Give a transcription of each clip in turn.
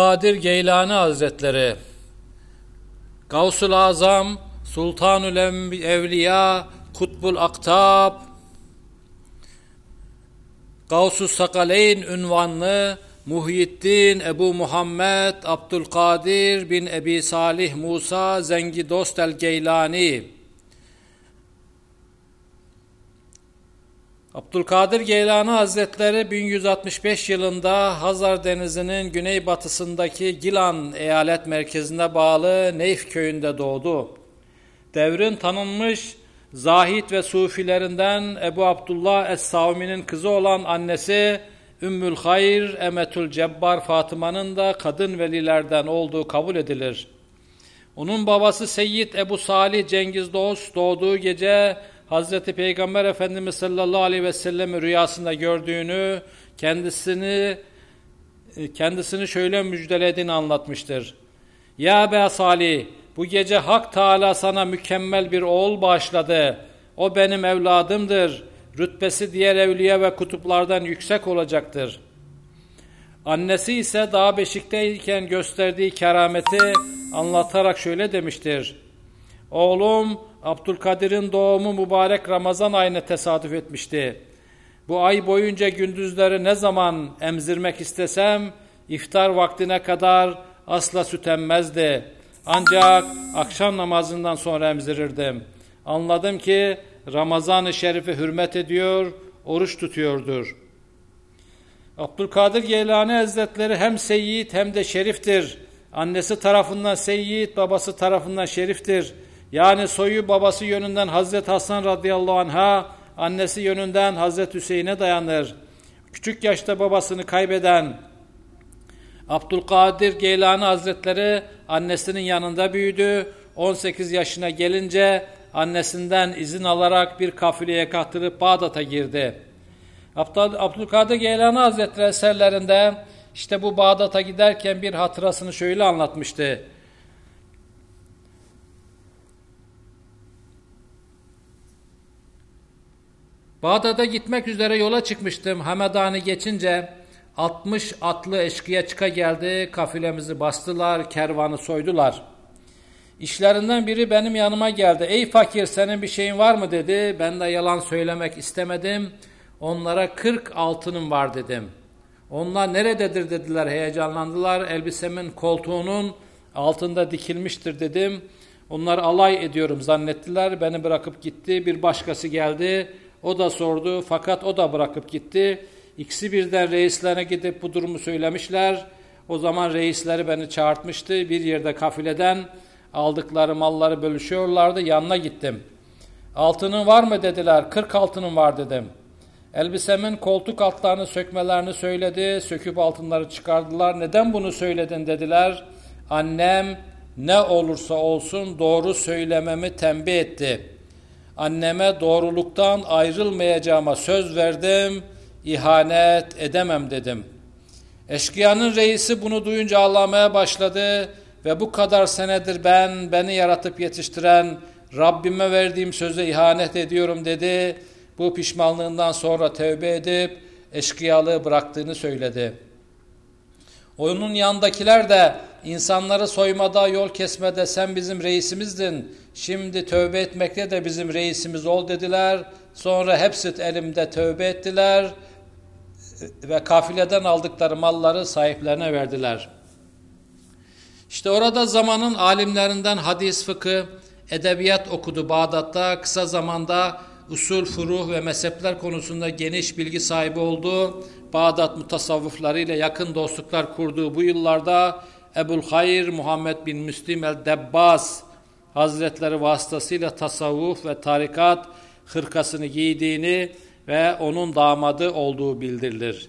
Abdülkadir Geylani Hazretleri Gavsul Azam Sultanül Evliya Kutbul Aktab Gavsus Sakaleyn ünvanlı Muhyiddin Ebu Muhammed Abdülkadir bin Ebi Salih Musa Zengi Dost el Geylani Abdülkadir Geylani Hazretleri 1165 yılında Hazar Denizi'nin güneybatısındaki Gilan eyalet merkezine bağlı Neyf köyünde doğdu. Devrin tanınmış zahit ve sufilerinden Ebu Abdullah Es-Savmi'nin kızı olan annesi Ümmül Hayr Emetül Cebbar Fatıma'nın da kadın velilerden olduğu kabul edilir. Onun babası Seyyid Ebu Salih Cengiz Dost doğduğu gece Hazreti Peygamber Efendimiz sallallahu aleyhi ve sellem rüyasında gördüğünü kendisini kendisini şöyle müjdelediğini anlatmıştır. Ya be Salih bu gece Hak Teala sana mükemmel bir oğul bağışladı. O benim evladımdır. Rütbesi diğer evliya ve kutuplardan yüksek olacaktır. Annesi ise daha beşikteyken gösterdiği kerameti anlatarak şöyle demiştir. Oğlum Abdülkadir'in doğumu mübarek Ramazan ayına tesadüf etmişti. Bu ay boyunca gündüzleri ne zaman emzirmek istesem iftar vaktine kadar asla süt emmezdi. Ancak akşam namazından sonra emzirirdim. Anladım ki Ramazan-ı Şerif'i hürmet ediyor, oruç tutuyordur. Abdülkadir Geylani Hazretleri hem seyyid hem de şeriftir. Annesi tarafından seyyid, babası tarafından şeriftir. Yani soyu babası yönünden Hazreti Hasan radıyallahu anh'a, annesi yönünden Hazreti Hüseyin'e dayanır. Küçük yaşta babasını kaybeden Abdülkadir Geylani Hazretleri annesinin yanında büyüdü. 18 yaşına gelince annesinden izin alarak bir kafileye katılıp Bağdat'a girdi. Abdül- Abdülkadir Geylani Hazretleri eserlerinde işte bu Bağdat'a giderken bir hatırasını şöyle anlatmıştı. Bağdat'a gitmek üzere yola çıkmıştım. Hamedan'ı geçince 60 atlı eşkıya çıka geldi. Kafilemizi bastılar, kervanı soydular. İşlerinden biri benim yanıma geldi. Ey fakir senin bir şeyin var mı dedi. Ben de yalan söylemek istemedim. Onlara 40 altınım var dedim. Onlar nerededir dediler heyecanlandılar. Elbisemin koltuğunun altında dikilmiştir dedim. Onlar alay ediyorum zannettiler. Beni bırakıp gitti. Bir başkası geldi. O da sordu fakat o da bırakıp gitti. İkisi birden reislerine gidip bu durumu söylemişler. O zaman reisleri beni çağırtmıştı. Bir yerde kafileden aldıkları malları bölüşüyorlardı. Yanına gittim. Altının var mı dediler. 40 altının var dedim. Elbisemin koltuk altlarını sökmelerini söyledi. Söküp altınları çıkardılar. Neden bunu söyledin dediler. Annem ne olursa olsun doğru söylememi tembih etti. Anneme doğruluktan ayrılmayacağıma söz verdim. İhanet edemem dedim. Eşkıyanın reisi bunu duyunca ağlamaya başladı ve bu kadar senedir ben beni yaratıp yetiştiren Rabbime verdiğim söze ihanet ediyorum dedi. Bu pişmanlığından sonra tövbe edip eşkıyalığı bıraktığını söyledi. Onun yanındakiler de insanları soymada, yol kesmede sen bizim reisimizdin. Şimdi tövbe etmekte de bizim reisimiz ol dediler. Sonra hepsi elimde tövbe ettiler ve kafileden aldıkları malları sahiplerine verdiler. İşte orada zamanın alimlerinden hadis, fıkı, edebiyat okudu Bağdat'ta. Kısa zamanda usul, furuh ve mezhepler konusunda geniş bilgi sahibi oldu. Bağdat mutasavvıflarıyla yakın dostluklar kurduğu bu yıllarda Ebul Hayr Muhammed bin Müslim el-Debbas Hazretleri vasıtasıyla tasavvuf ve tarikat hırkasını giydiğini ve onun damadı olduğu bildirilir.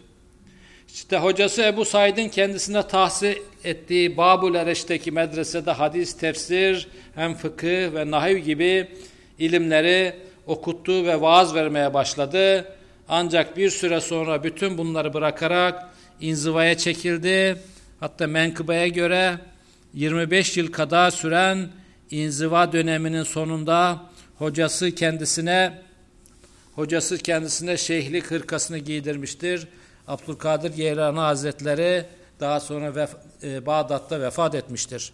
İşte hocası Ebu Said'in kendisine tahsis ettiği Babul Ereş'teki medresede hadis, tefsir, hem fıkıh ve nahiv gibi ilimleri okuttu ve vaaz vermeye başladı. Ancak bir süre sonra bütün bunları bırakarak inzivaya çekildi. Hatta menkıbeye göre 25 yıl kadar süren inziva döneminin sonunda hocası kendisine hocası kendisine şeyhlik hırkasını giydirmiştir. Abdülkadir Geylani Hazretleri daha sonra vef e, Bağdat'ta vefat etmiştir.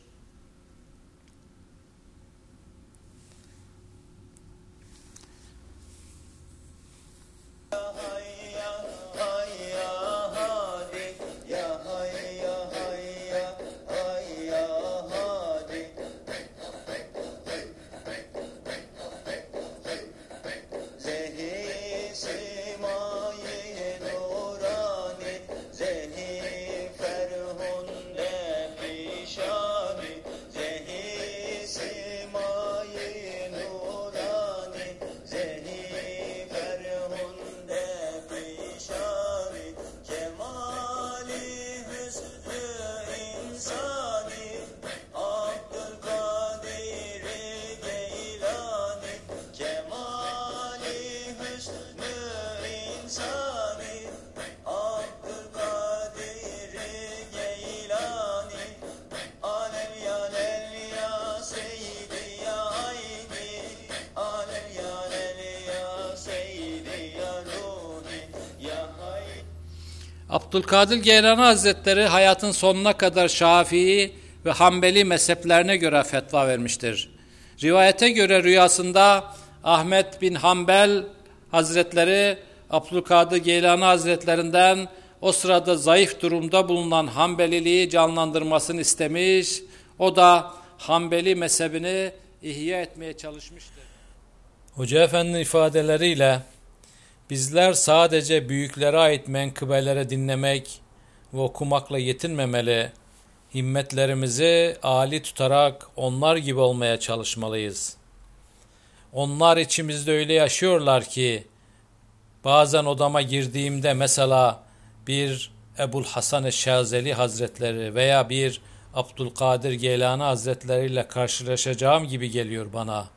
Abdülkadir Geylani Hazretleri hayatın sonuna kadar Şafii ve Hanbeli mezheplerine göre fetva vermiştir. Rivayete göre rüyasında Ahmet bin Hanbel Hazretleri Abdülkadir Geylani Hazretlerinden o sırada zayıf durumda bulunan Hanbeliliği canlandırmasını istemiş. O da Hanbeli mezhebini ihya etmeye çalışmıştır. Hoca Efendi'nin ifadeleriyle Bizler sadece büyüklere ait menkıbelere dinlemek ve okumakla yetinmemeli, himmetlerimizi âli tutarak onlar gibi olmaya çalışmalıyız. Onlar içimizde öyle yaşıyorlar ki, bazen odama girdiğimde mesela bir Ebul Hasan Eşşazeli Hazretleri veya bir Abdülkadir Geylani Hazretleri ile karşılaşacağım gibi geliyor bana.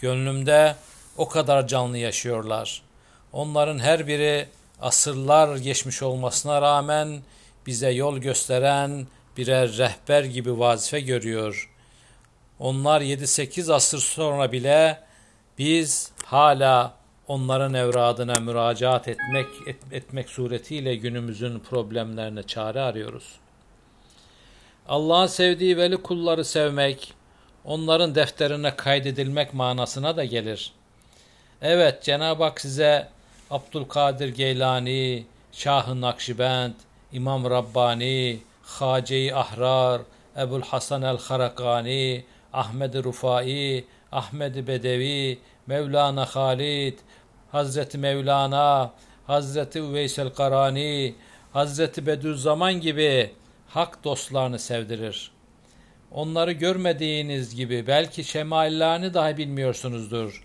Gönlümde o kadar canlı yaşıyorlar.'' Onların her biri asırlar geçmiş olmasına rağmen bize yol gösteren birer rehber gibi vazife görüyor. Onlar 7-8 asır sonra bile biz hala onların evradına müracaat etmek et, etmek suretiyle günümüzün problemlerine çare arıyoruz. Allah'ın sevdiği veli kulları sevmek, onların defterine kaydedilmek manasına da gelir. Evet Cenab-ı Hak size Abdülkadir Geylani, Şah-ı Nakşibend, İmam Rabbani, Hace-i Ahrar, Ebul Hasan el-Harakani, Ahmed Rufai, Ahmed Bedevi, Mevlana Halid, Hazreti Mevlana, Hazreti Üveysel Karani, Hazreti Bediüzzaman gibi hak dostlarını sevdirir. Onları görmediğiniz gibi belki şemaillerini dahi bilmiyorsunuzdur.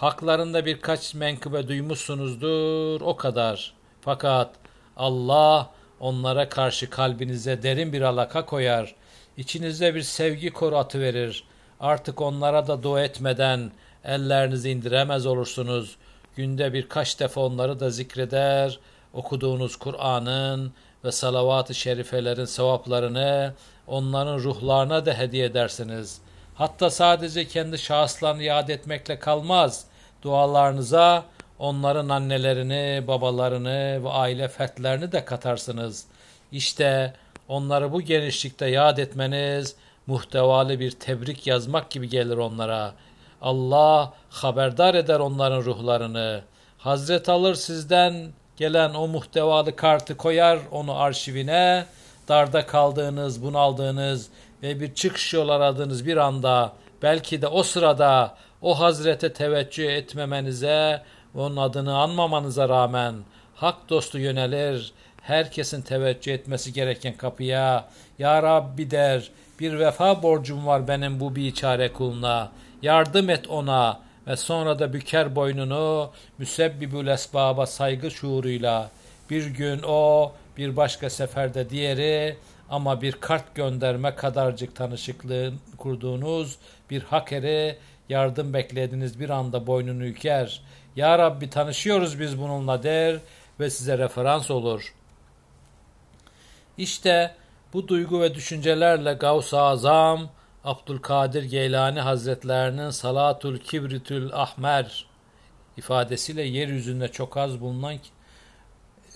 Haklarında birkaç menkıbe duymuşsunuzdur o kadar. Fakat Allah onlara karşı kalbinize derin bir alaka koyar. İçinizde bir sevgi koru verir. Artık onlara da dua etmeden ellerinizi indiremez olursunuz. Günde birkaç defa onları da zikreder. Okuduğunuz Kur'an'ın ve salavat-ı şerifelerin sevaplarını onların ruhlarına da hediye edersiniz. Hatta sadece kendi şahıslarını yad etmekle kalmaz dualarınıza onların annelerini, babalarını ve aile fertlerini de katarsınız. İşte onları bu genişlikte yad etmeniz muhtevalı bir tebrik yazmak gibi gelir onlara. Allah haberdar eder onların ruhlarını. Hazret alır sizden gelen o muhtevalı kartı koyar onu arşivine. Darda kaldığınız, bunaldığınız ve bir çıkış yol aradığınız bir anda belki de o sırada o hazrete teveccüh etmemenize ve onun adını anmamanıza rağmen hak dostu yönelir, herkesin teveccüh etmesi gereken kapıya, Ya Rabbi der, bir vefa borcum var benim bu biçare kuluna, yardım et ona. Ve sonra da büker boynunu müsebbibül esbaba saygı şuuruyla. Bir gün o bir başka seferde diğeri ama bir kart gönderme kadarcık tanışıklığı kurduğunuz bir hakeri yardım beklediğiniz bir anda boynunu yüker. Ya Rabbi tanışıyoruz biz bununla der ve size referans olur. İşte bu duygu ve düşüncelerle Gavs-ı Azam Abdülkadir Geylani Hazretlerinin Salatul Kibritül Ahmer ifadesiyle yeryüzünde çok az bulunan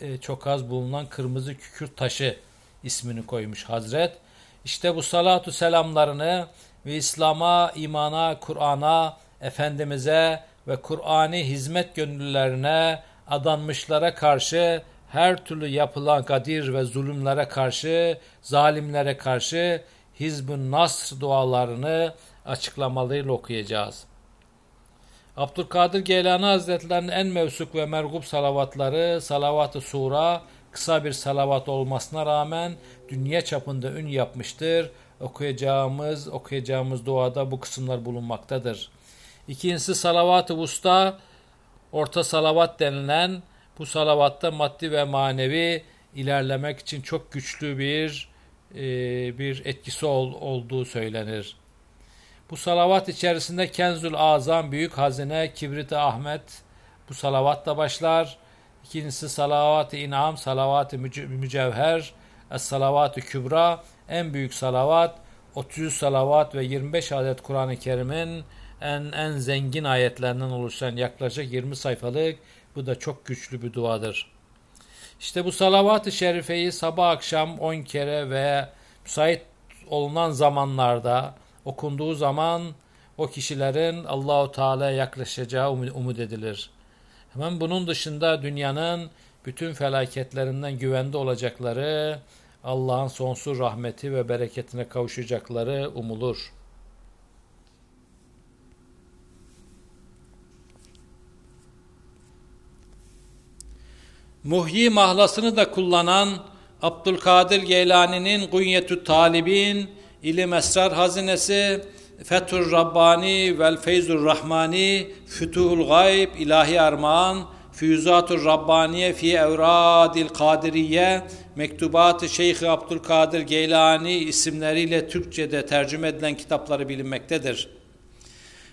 e, çok az bulunan kırmızı kükürt taşı ismini koymuş Hazret. İşte bu salatu selamlarını ve İslam'a, imana, Kur'an'a, Efendimiz'e ve Kur'ani hizmet gönüllülerine adanmışlara karşı her türlü yapılan kadir ve zulümlere karşı, zalimlere karşı Hizbun Nasr dualarını açıklamalarıyla okuyacağız. Abdülkadir Geylani Hazretlerinin en mevsuk ve mergup salavatları salavat-ı sura kısa bir salavat olmasına rağmen dünya çapında ün yapmıştır. Okuyacağımız, okuyacağımız duada bu kısımlar bulunmaktadır. İkincisi salavat-ı vusta, orta salavat denilen bu salavatta maddi ve manevi ilerlemek için çok güçlü bir e, bir etkisi ol, olduğu söylenir. Bu salavat içerisinde Kenzül Azam, Büyük Hazine, Kibrit-i Ahmet bu salavatla başlar. İkincisi salavat-ı inam, salavat-ı mücevher, es-salavat-ı kübra, en büyük salavat, 30 salavat ve 25 adet Kur'an-ı Kerim'in en, en zengin ayetlerinden oluşan yaklaşık 20 sayfalık bu da çok güçlü bir duadır. İşte bu salavat-ı şerifeyi sabah akşam 10 kere ve müsait olunan zamanlarda okunduğu zaman o kişilerin Allahu Teala'ya yaklaşacağı umut edilir. Hemen bunun dışında dünyanın bütün felaketlerinden güvende olacakları, Allah'ın sonsuz rahmeti ve bereketine kavuşacakları umulur. Muhyi mahlasını da kullanan Abdülkadir Geylani'nin Gunyetü Talibin, İlim Esrar Hazinesi, Fethur Rabbani vel Feyzur Rahmani, Fütuhul Gayb, İlahi Armağan, Füyuzatur Rabbaniye fi Evradil Kadiriye, Mektubat-ı Şeyh Abdülkadir Geylani isimleriyle Türkçe'de tercüme edilen kitapları bilinmektedir.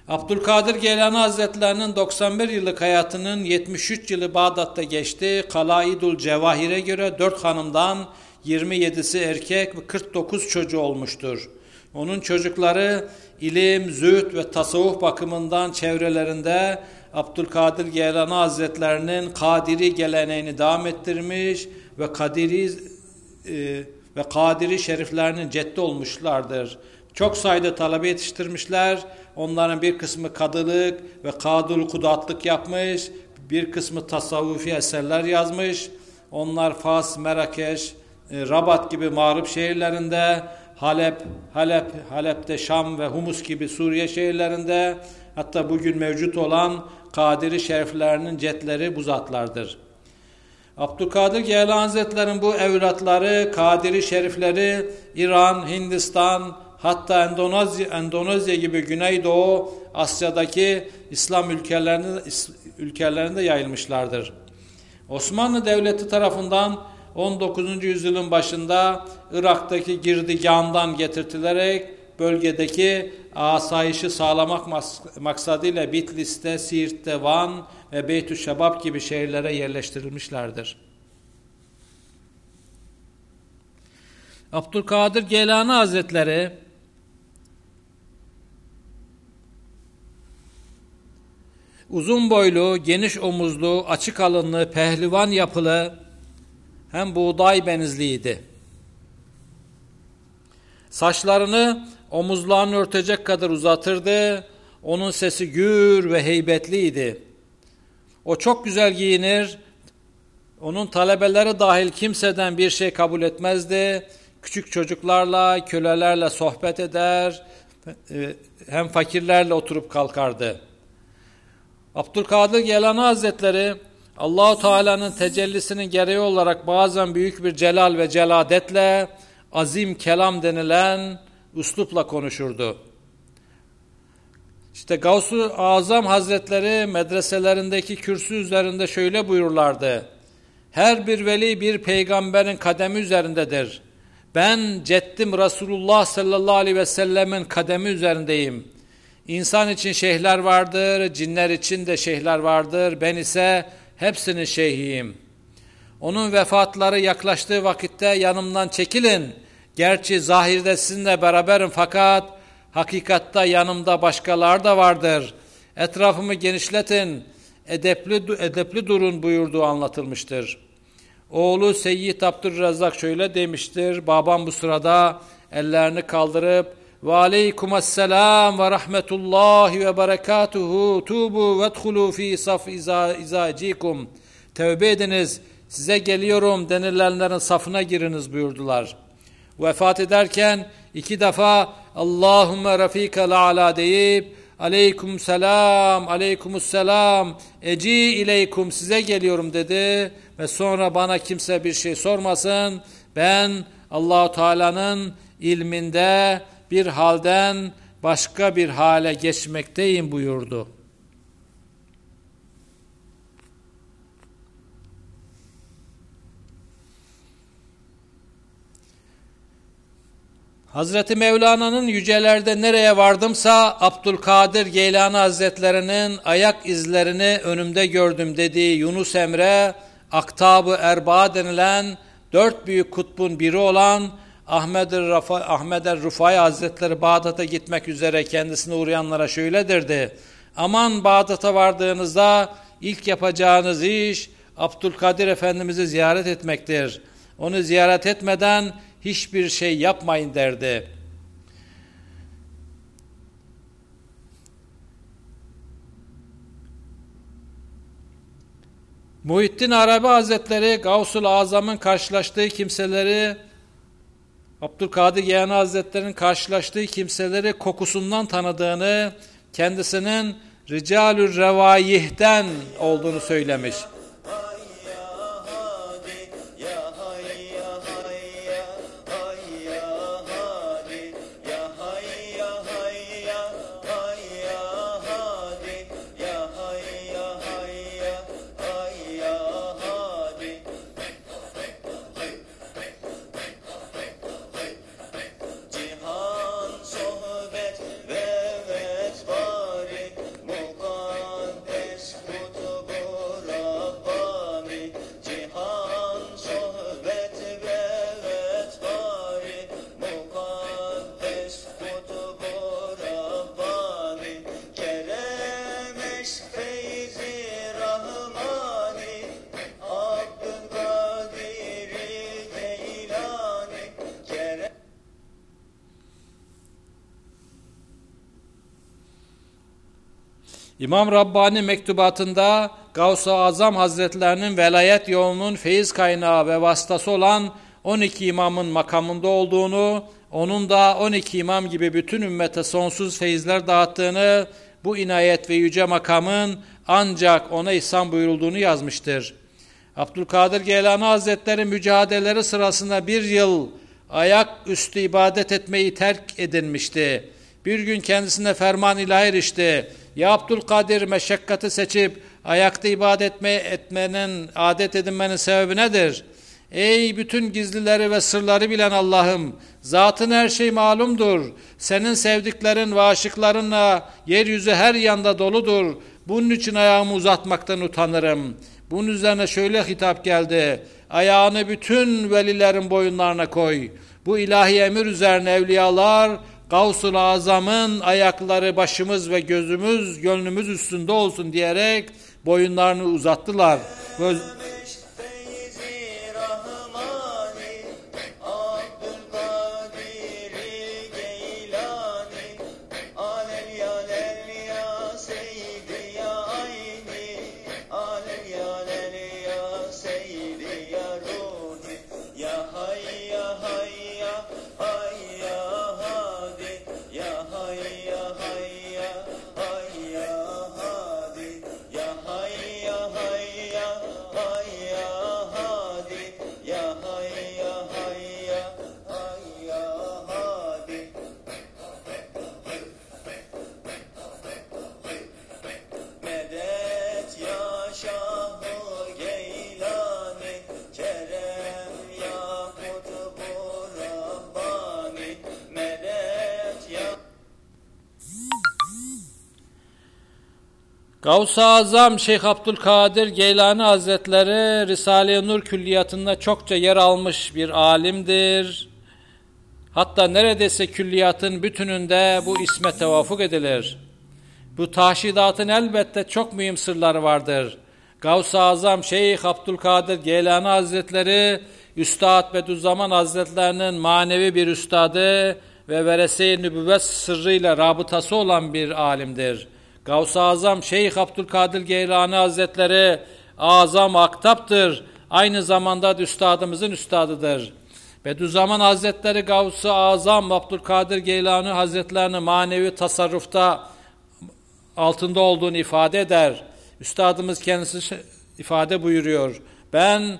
Abdülkadir Geylani Hazretlerinin 91 yıllık hayatının 73 yılı Bağdat'ta geçti. Kalaidul Cevahir'e göre 4 hanımdan 27'si erkek ve 49 çocuğu olmuştur. Onun çocukları ilim, zühd ve tasavvuf bakımından çevrelerinde Abdülkadir Geylani Hazretlerinin Kadiri geleneğini devam ettirmiş ve Kadiri e, ve Kadiri şeriflerinin ceddi olmuşlardır. Çok sayıda talebe yetiştirmişler. Onların bir kısmı kadılık ve kadul kudatlık yapmış. Bir kısmı tasavvufi eserler yazmış. Onlar Fas, Merakeş, e, Rabat gibi mağrip şehirlerinde, Halep, Halep, Halep'te Şam ve Humus gibi Suriye şehirlerinde hatta bugün mevcut olan Kadiri şeriflerinin cetleri bu zatlardır. Abdülkadir Geylani Hazretleri'nin bu evlatları, Kadiri şerifleri İran, Hindistan, hatta Endonezya, Endonezya gibi Güneydoğu Asya'daki İslam ülkelerinde, ülkelerinde yayılmışlardır. Osmanlı Devleti tarafından 19. yüzyılın başında Irak'taki girdigandan getirtilerek bölgedeki asayişi sağlamak maksadıyla Bitlis'te, Siirt'te, Van ve Beytü Şebab gibi şehirlere yerleştirilmişlerdir. Abdülkadir Geylani Hazretleri uzun boylu, geniş omuzlu, açık alınlı, pehlivan yapılı hem buğday benizliydi. Saçlarını omuzlarını örtecek kadar uzatırdı. Onun sesi gür ve heybetliydi. O çok güzel giyinir. Onun talebeleri dahil kimseden bir şey kabul etmezdi. Küçük çocuklarla, kölelerle sohbet eder. E, hem fakirlerle oturup kalkardı. Abdülkadir Gelani Hazretleri Allahu Teala'nın tecellisinin gereği olarak bazen büyük bir celal ve celadetle azim kelam denilen üslupla konuşurdu. İşte Gavsu Azam Hazretleri medreselerindeki kürsü üzerinde şöyle buyururlardı. Her bir veli bir peygamberin kademi üzerindedir. Ben ceddim Resulullah sallallahu aleyhi ve sellemin kademi üzerindeyim. İnsan için şeyhler vardır, cinler için de şeyhler vardır. Ben ise hepsinin şeyhiyim. Onun vefatları yaklaştığı vakitte yanımdan çekilin. Gerçi zahirde sizinle beraberim fakat hakikatta yanımda başkalar da vardır. Etrafımı genişletin, edepli, edepli durun buyurduğu anlatılmıştır. Oğlu Seyyid Abdülrezzak şöyle demiştir. Babam bu sırada ellerini kaldırıp ve aleykümselam ve rahmetullahi ve berekatuhu tubu ve dhulu fi saf izacikum. Tevbe ediniz, size geliyorum denilenlerin safına giriniz buyurdular. Vefat ederken iki defa Allahümme rafikal ala deyip aleyküm selam, aleyküm selam, eci ileykum size geliyorum dedi ve sonra bana kimse bir şey sormasın. Ben Allahu Teala'nın ilminde bir halden başka bir hale geçmekteyim buyurdu. Hazreti Mevlana'nın yücelerde nereye vardımsa Abdülkadir Geylani Hazretlerinin ayak izlerini önümde gördüm dediği Yunus Emre, Aktab-ı Erba denilen dört büyük kutbun biri olan Ahmed Rafa, Ahmed Rufai Hazretleri Bağdat'a gitmek üzere kendisine uğrayanlara şöyle derdi. Aman Bağdat'a vardığınızda ilk yapacağınız iş Abdülkadir Efendimiz'i ziyaret etmektir. Onu ziyaret etmeden hiçbir şey yapmayın derdi. Muhittin Arabi Hazretleri Gavsul Azam'ın karşılaştığı kimseleri Abdülkadir Geyani Hazretleri'nin karşılaştığı kimseleri kokusundan tanıdığını, kendisinin Ricalül Revayih'ten olduğunu söylemiş. İmam Rabbani mektubatında Gavs-ı Azam Hazretlerinin velayet yolunun feyiz kaynağı ve vasıtası olan 12 imamın makamında olduğunu, onun da 12 imam gibi bütün ümmete sonsuz feyizler dağıttığını, bu inayet ve yüce makamın ancak ona ihsan buyurulduğunu yazmıştır. Abdülkadir Geylani Hazretleri mücadeleleri sırasında bir yıl ayak üstü ibadet etmeyi terk edinmişti. Bir gün kendisine ferman ilahi erişti. Ya Abdülkadir meşakkatı seçip ayakta ibadet etme, etmenin, adet edinmenin sebebi nedir? Ey bütün gizlileri ve sırları bilen Allah'ım, zatın her şey malumdur. Senin sevdiklerin ve aşıklarınla yeryüzü her yanda doludur. Bunun için ayağımı uzatmaktan utanırım. Bunun üzerine şöyle hitap geldi. Ayağını bütün velilerin boyunlarına koy. Bu ilahi emir üzerine evliyalar Gavsul Azam'ın ayakları başımız ve gözümüz, gönlümüz üstünde olsun diyerek boyunlarını uzattılar. Göz Gavs-ı Azam Şeyh Abdülkadir Geylani Hazretleri Risale-i Nur külliyatında çokça yer almış bir alimdir. Hatta neredeyse külliyatın bütününde bu isme tevafuk edilir. Bu taşidatın elbette çok mühim sırları vardır. Gavs-ı Azam Şeyh Abdülkadir Geylani Hazretleri Üstad Bediüzzaman Hazretlerinin manevi bir üstadı ve verese-i nübüvvet sırrıyla rabıtası olan bir alimdir. Gavs-ı Azam Şeyh Abdülkadir Geylani Hazretleri azam aktaptır. Aynı zamanda da üstadımızın üstadıdır. Bediüzzaman Hazretleri Gavs-ı Azam Abdülkadir Geylani Hazretlerini manevi tasarrufta altında olduğunu ifade eder. Üstadımız kendisi ifade buyuruyor. Ben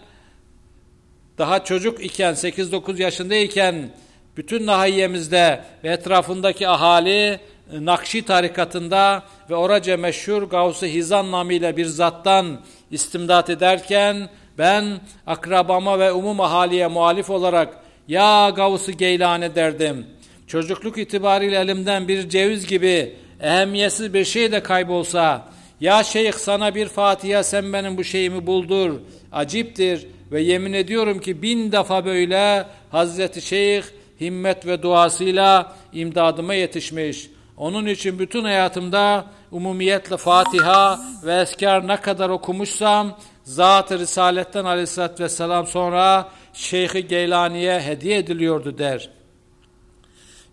daha çocuk iken 8-9 yaşındayken bütün nahiyemizde ve etrafındaki ahali Nakşi tarikatında ve oraca meşhur Gavs-ı Hizan namıyla bir zattan istimdat ederken ben akrabama ve umum ahaliye muhalif olarak ya Gavs-ı Geylani derdim. Çocukluk itibariyle elimden bir ceviz gibi ehemmiyetsiz bir şey de kaybolsa ya şeyh sana bir Fatiha sen benim bu şeyimi buldur. Aciptir ve yemin ediyorum ki bin defa böyle Hazreti Şeyh himmet ve duasıyla imdadıma yetişmiş. Onun için bütün hayatımda umumiyetle Fatiha ve eskar ne kadar okumuşsam Zat-ı Risaletten aleyhissalatü vesselam sonra Şeyh-i Geylani'ye hediye ediliyordu der.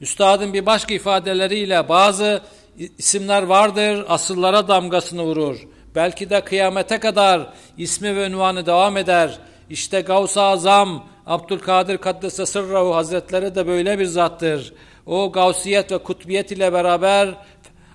Üstadın bir başka ifadeleriyle bazı isimler vardır asıllara damgasını vurur. Belki de kıyamete kadar ismi ve ünvanı devam eder. İşte Gavs-ı Azam Abdülkadir Kaddese Sırrahu Hazretleri de böyle bir zattır. O gavsiyet ve kutbiyet ile beraber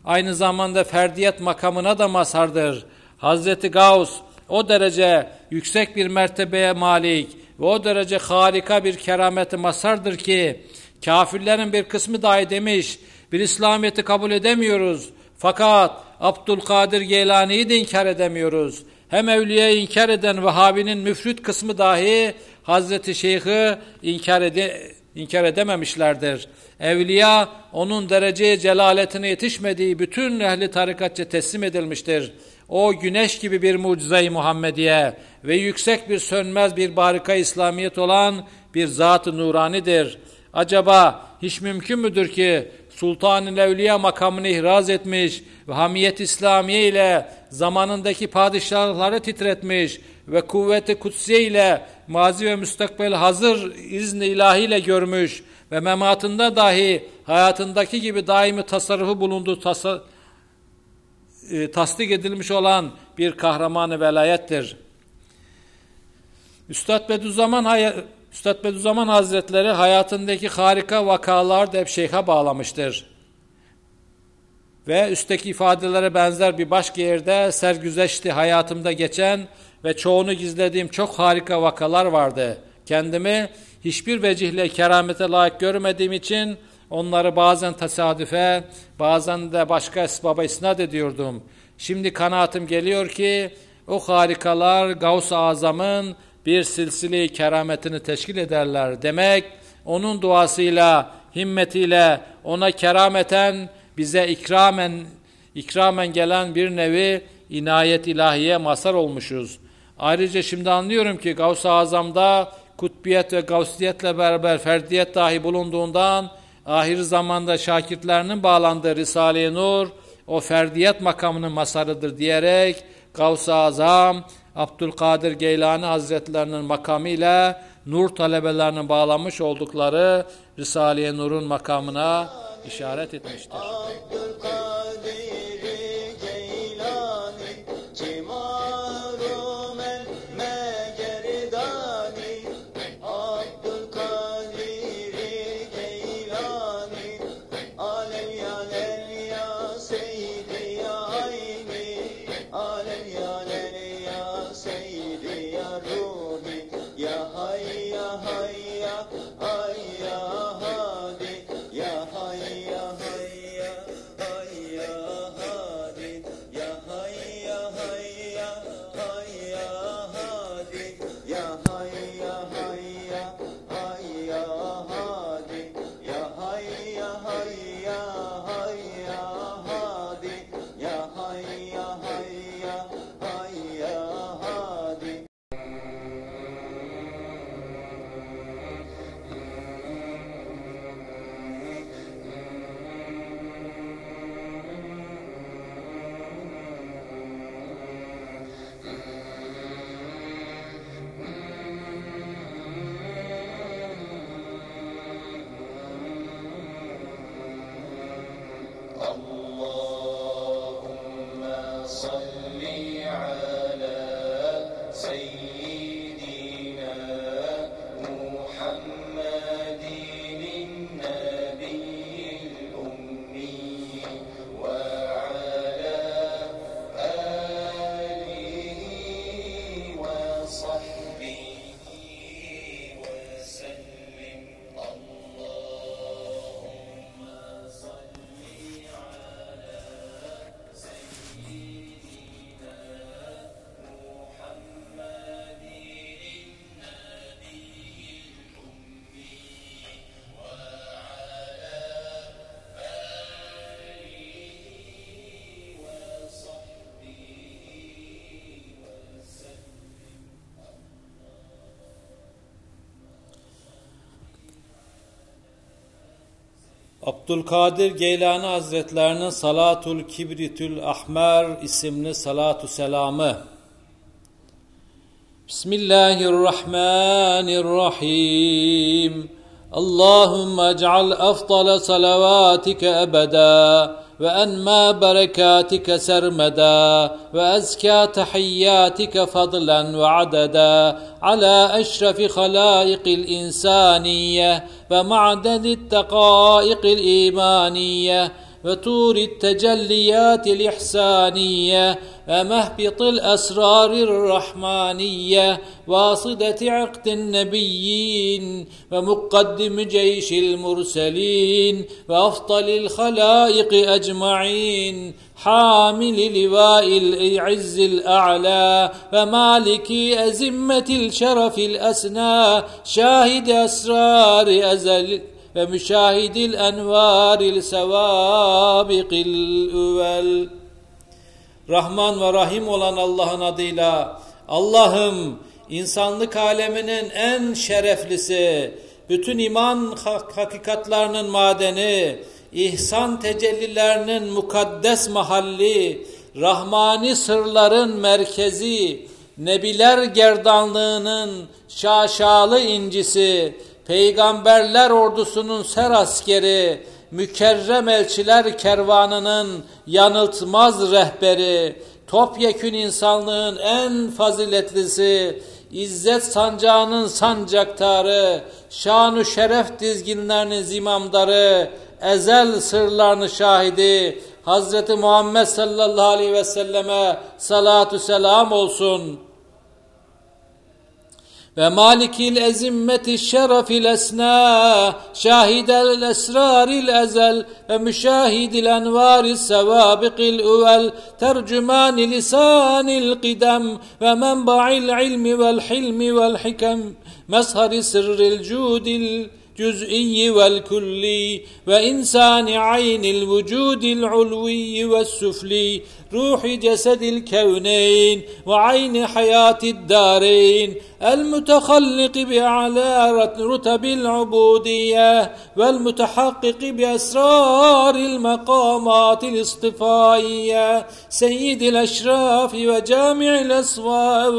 aynı zamanda ferdiyet makamına da mazhardır. Hazreti Gavs o derece yüksek bir mertebeye malik ve o derece harika bir kerameti mazhardır ki kafirlerin bir kısmı dahi demiş bir İslamiyet'i kabul edemiyoruz. Fakat Abdülkadir Geylani'yi de inkar edemiyoruz. Hem evliyayı inkar eden Vehhabi'nin müfrit kısmı dahi Hazreti Şeyh'i inkar, ede, inkar edememişlerdir. Evliya onun dereceye celaletine yetişmediği bütün ehli tarikatça teslim edilmiştir. O güneş gibi bir mucize-i Muhammediye ve yüksek bir sönmez bir barika İslamiyet olan bir zat-ı nuranidir. Acaba hiç mümkün müdür ki Sultan-ı Evliya makamını ihraz etmiş ve hamiyet İslamiye ile zamanındaki padişahları titretmiş ve kuvveti kutsiye ile mazi ve müstakbel hazır izni ilahiyle görmüş ve mematında dahi hayatındaki gibi daimi tasarrufu bulunduğu tasa, e, tasdik edilmiş olan bir kahramanı velayettir. Üstad Bediüzzaman, Üstad Bediüzzaman Hazretleri hayatındaki harika vakalar da hep şeyha bağlamıştır. Ve üstteki ifadelere benzer bir başka yerde sergüzeşti hayatımda geçen ve çoğunu gizlediğim çok harika vakalar vardı. Kendimi hiçbir vecihle keramete layık görmediğim için onları bazen tesadüfe, bazen de başka esbaba isnat ediyordum. Şimdi kanaatim geliyor ki o harikalar Gavs-ı Azam'ın bir silsile kerametini teşkil ederler. Demek onun duasıyla, himmetiyle ona kerameten bize ikramen ikramen gelen bir nevi inayet ilahiye mazhar olmuşuz. Ayrıca şimdi anlıyorum ki Gavs-ı Azam'da kutbiyet ve gavsiyetle beraber ferdiyet dahi bulunduğundan ahir zamanda şakirtlerinin bağlandığı Risale-i Nur o ferdiyet makamının masarıdır diyerek Gavs-ı Azam Abdülkadir Geylani Hazretlerinin makamıyla nur talebelerinin bağlanmış oldukları Risale-i Nur'un makamına işaret etmiştir. صل Abdülkadir Geylani Hazretlerinin Salatul Kibritül Ahmer isimli salatu selamı. Bismillahirrahmanirrahim. Allahümme ec'al afdala salavatike ebeda وأنمى بركاتك سرمدا وأزكى تحياتك فضلا وعددا على أشرف خلائق الإنسانية ومعدن التقائق الإيمانية وطور التجليات الإحسانية ومهبط الأسرار الرحمانية واصدة عقد النبيين ومقدم جيش المرسلين وأفضل الخلائق أجمعين حامل لواء العز الأعلى ومالك أزمة الشرف الأسنى شاهد أسرار أزل ومشاهد الأنوار السوابق الأول. Rahman ve Rahim olan Allah'ın adıyla. Allah'ım insanlık aleminin en şereflisi, bütün iman hak- hakikatlarının madeni, ihsan tecellilerinin mukaddes mahalli, rahmani sırların merkezi, nebiler gerdanlığının şaşalı incisi, peygamberler ordusunun ser askeri, mükerrem elçiler kervanının yanıltmaz rehberi, topyekün insanlığın en faziletlisi, İzzet sancağının sancaktarı, şanu şeref dizginlerinin zimamdarı, ezel sırlarını şahidi, Hazreti Muhammed sallallahu aleyhi ve selleme salatu selam olsun. ومالك الأزمة الشرف الأسنى شاهد الأسرار الأزل ومشاهد الأنوار السوابق الأول ترجمان لسان القدم ومنبع العلم والحلم والحكم مصهر سر الجود الأول الجزئي والكلي وإنسان عين الوجود العلوي والسفلي روح جسد الكونين وعين حياة الدارين المتخلق بأعلى رتب العبودية والمتحقق بأسرار المقامات الاصطفائية سيد الأشراف وجامع الأصواف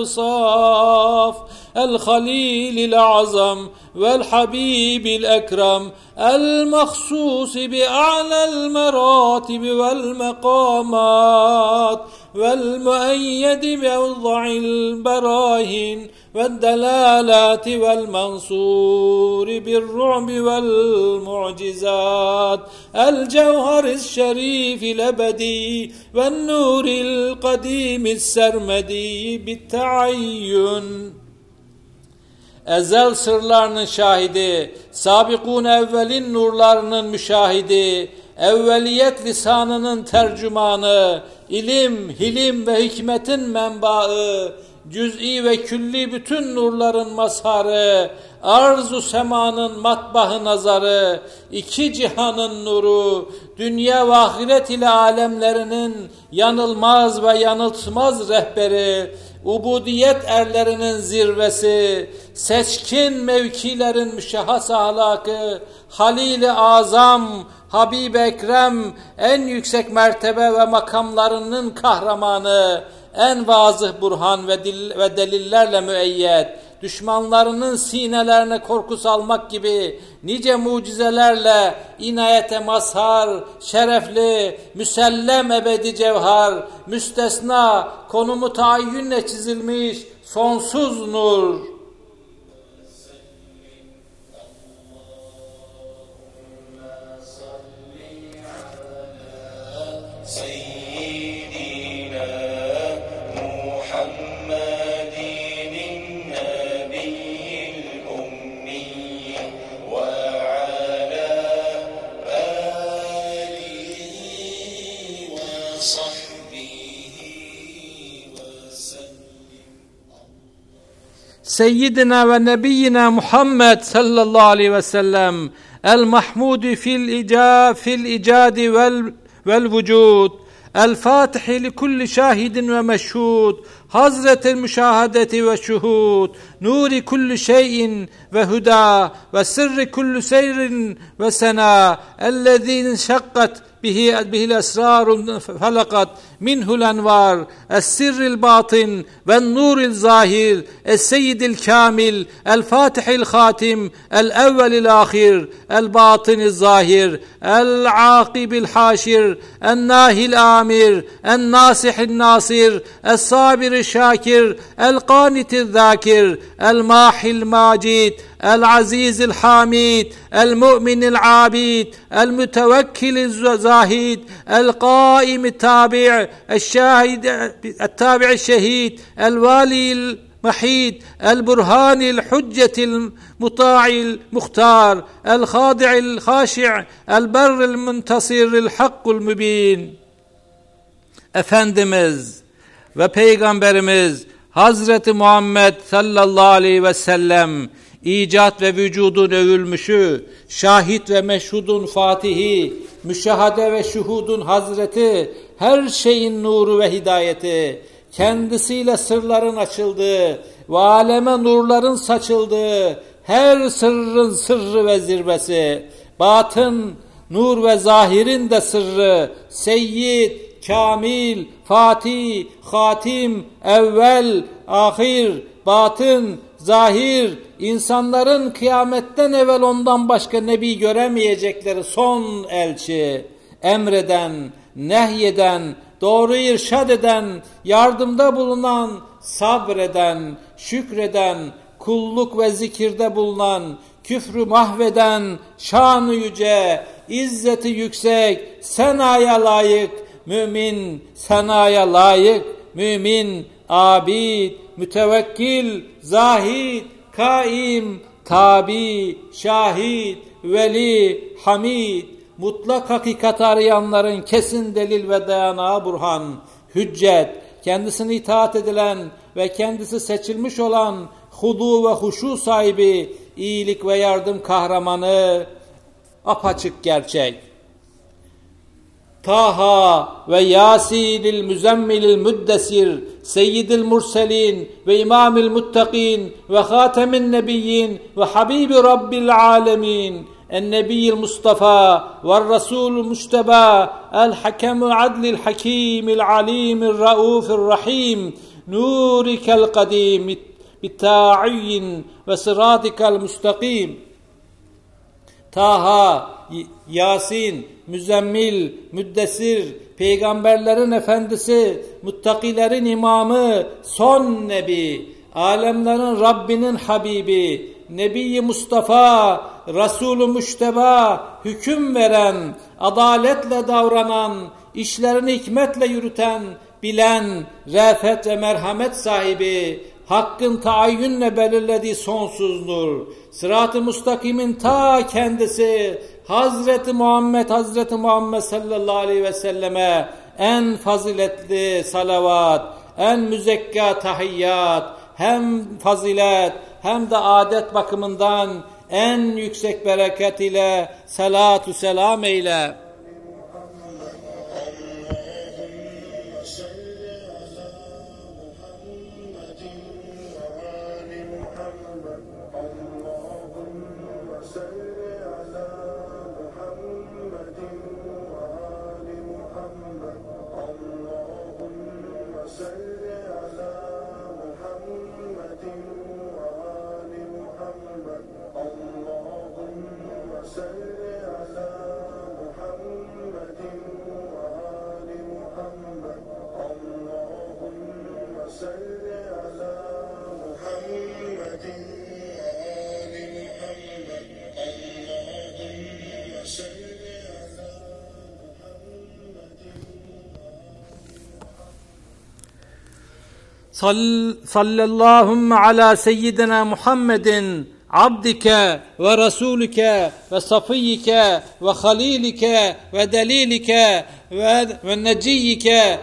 الخليل الأعظم والحبيب الأكرم المخصوص بأعلى المراتب والمقامات والمؤيد بأوضع البراهين والدلالات والمنصور بالرعب والمعجزات الجوهر الشريف الأبدي والنور القديم السرمدي بالتعين ezel sırlarının şahidi, sabikun evvelin nurlarının müşahidi, evveliyet lisanının tercümanı, ilim, hilim ve hikmetin menbaı, cüz'i ve külli bütün nurların mazharı, arzu semanın matbahı nazarı, iki cihanın nuru, dünya ve ahiret ile alemlerinin yanılmaz ve yanıltmaz rehberi, ubudiyet erlerinin zirvesi, seçkin mevkilerin müşahhas ahlakı, Halil-i Azam, Habib Ekrem, en yüksek mertebe ve makamlarının kahramanı, en vazıh burhan ve, dil, ve delillerle müeyyed, düşmanlarının sinelerine korku salmak gibi nice mucizelerle inayete mazhar, şerefli, müsellem ebedi cevhar, müstesna, konumu tayyünle çizilmiş sonsuz nur. Seyyidina ve Nebiyyina Muhammed sallallahu aleyhi ve sellem el mahmudi fil ica fil icadi vel vel vücud el fatihi li kulli nuri kullu şeyin ve huda ve sırrı kullu seyrin ve sena. Ellezîn şakkat bihi bihil esrarun felakat minhul envar. Es sirril batin ve nuril zahir es seyyidil kamil el fatihil hatim el evvelil ahir el batinil zahir el akibil haşir en nahil amir en nasihil nasir es sabiri şakir el kanitil zakir الماحي الماجد العزيز الحامد المؤمن العابد المتوكل الزاهد القائم التابع الشاهد التابع الشهيد الوالي المحيد البرهان الحجة المطاع المختار الخاضع الخاشع البر المنتصر الحق المبين. Efendimiz ve Peygamberimiz Hazreti Muhammed sallallahu aleyhi ve sellem icat ve vücudun övülmüşü, şahit ve meşhudun fatihi, müşahade ve şuhudun hazreti, her şeyin nuru ve hidayeti, kendisiyle sırların açıldığı ve aleme nurların saçıldığı, her sırrın sırrı ve zirvesi, batın, nur ve zahirin de sırrı, seyyid, kamil, fatih, hatim, evvel, ahir, batın, zahir, insanların kıyametten evvel ondan başka nebi göremeyecekleri son elçi, emreden, nehyeden, doğru irşad eden, yardımda bulunan, sabreden, şükreden, kulluk ve zikirde bulunan, küfrü mahveden, şanı yüce, izzeti yüksek, senaya layık, mümin, senaya layık, mümin, abid, mütevekkil, zahid, kaim, tabi, şahit, veli, hamid, mutlak hakikat arayanların kesin delil ve dayanağı burhan, hüccet, kendisine itaat edilen ve kendisi seçilmiş olan hudu ve huşu sahibi, iyilik ve yardım kahramanı, apaçık gerçek. Taha ve Yasinil Müzemmilil Müddesir, Seyyidil Murselin ve İmamil Muttakin ve Hatemin Nebiyyin ve Habibi Rabbil Alemin. النبي المصطفى والرسول المجتبى الحكم عدل الحكيم العليم الرؤوف الرحيم نورك القديم بالتاعين وصراطك المستقيم Taha, Yasin, Müzzemmil, Müddessir, peygamberlerin efendisi, muttakilerin imamı, son nebi, alemlerin Rabbinin Habibi, Nebi Mustafa, Resulü Müşteba, hüküm veren, adaletle davranan, işlerini hikmetle yürüten, bilen, refet ve merhamet sahibi, hakkın taayyünle belirlediği sonsuz nur, sırat-ı mustakimin ta kendisi, Hazreti Muhammed, Hazreti Muhammed sallallahu aleyhi ve selleme en faziletli salavat, en müzekka tahiyyat, hem fazilet hem de adet bakımından en yüksek bereket ile salatu selam eyle. Sallallahumme ala seyyidina Muhammedin abdike ve rasulike ve safiyike ve halilike ve delilike ve, ve neciyike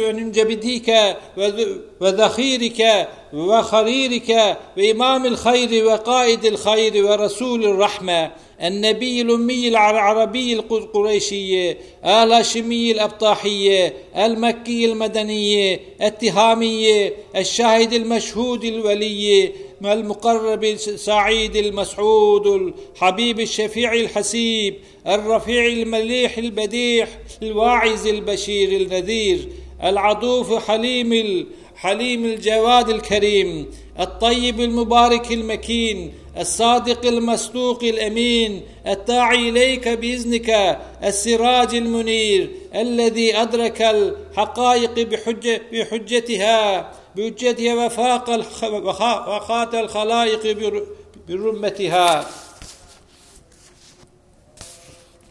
وننجبديك وذ- وذخيرك وخريرك وإمام الخير وقائد الخير ورسول الرحمة. النبي الأمي العربي القريشي الهاشمي الأبطاحي المكي المدني التهامي الشاهد المشهود الولي المقرب السعيد المسعود الحبيب الشفيع الحسيب الرفيع المليح البديح الواعز البشير النذير العطوف حليم حليم الجواد الكريم الطيب المبارك المكين الصادق المصدوق الأمين الداعي إليك بإذنك السراج المنير الذي أدرك الحقائق بحجة بحجتها. büccetihe ve fâkal ve hâtel halâiki bir ümmetiha.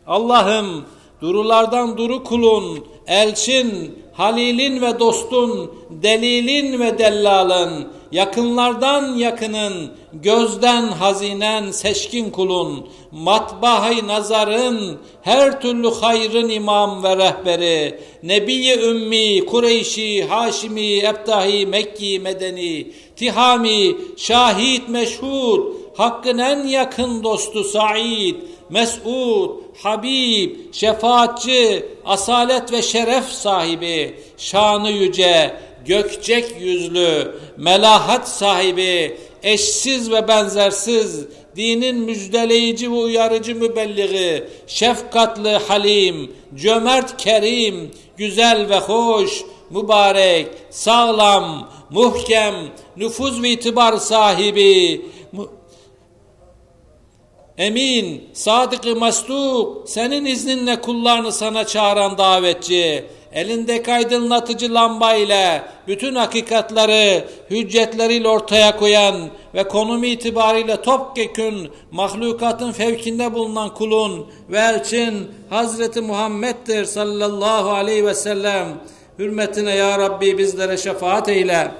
Allah'ım durulardan duru kulun, elçin, halilin ve dostun, delilin ve dellalın, yakınlardan yakının, gözden hazinen seçkin kulun, matbahay nazarın, her türlü hayrın imam ve rehberi, Nebi-i Ümmi, Kureyşi, Haşimi, Ebtahi, Mekki, Medeni, Tihami, Şahit, Meşhud, Hakkın en yakın dostu Said, Mes'ud, Habib, şefaatçi, asalet ve şeref sahibi, şanı yüce, gökçek yüzlü, melahat sahibi, eşsiz ve benzersiz, dinin müjdeleyici ve uyarıcı mübelliği, şefkatli halim, cömert kerim, güzel ve hoş, mübarek, sağlam, muhkem, nüfuz ve itibar sahibi, Emin, sadık-ı masduk, senin izninle kullarını sana çağıran davetçi, elindeki aydınlatıcı lamba ile bütün hakikatları hüccetleriyle ortaya koyan ve konumu itibariyle topyekün mahlukatın fevkinde bulunan kulun ve elçin Hazreti Muhammed'dir sallallahu aleyhi ve sellem. Hürmetine ya Rabbi bizlere şefaat eyle.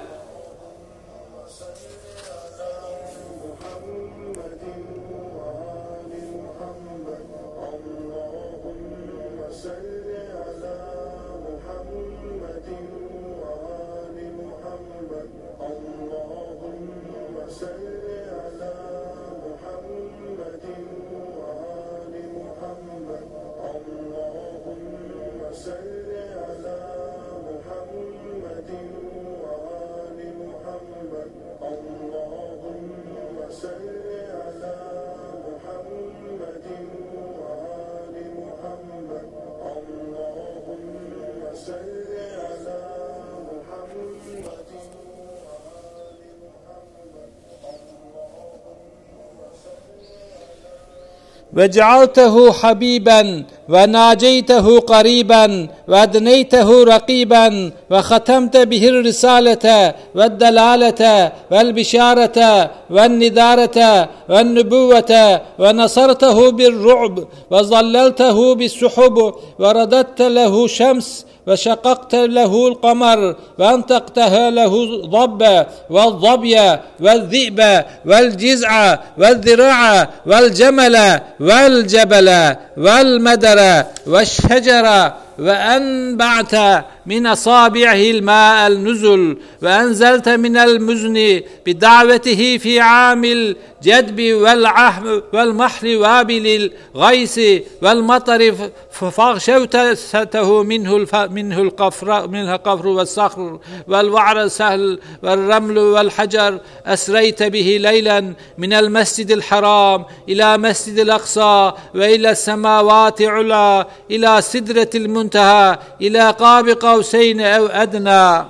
ve cealtehu habiben ve naceytehu kariben وأدنيته رقيبا وختمت به الرسالة والدلالة والبشارة والنذارة والنبوة ونصرته بالرعب وظللته بالسحب ورددت له شمس وشققت له القمر وانطقتها له الضب والظبي والذئب والجزع والذراع والجمل والجبل والمدر والشجر وأنبعت من أصابعه الماء النزل وأنزلت من المزن بدعوته في عام الجدب والعهم والمحر وابل الغيث والمطر فاغشوته منه. منه القفر منها القفر والصخر والوعر السهل والرمل والحجر أسريت به ليلا من المسجد الحرام إلى مسجد الأقصى وإلى السماوات علا إلى سدرة المنتهى إلى قاب قوسين أو أدنى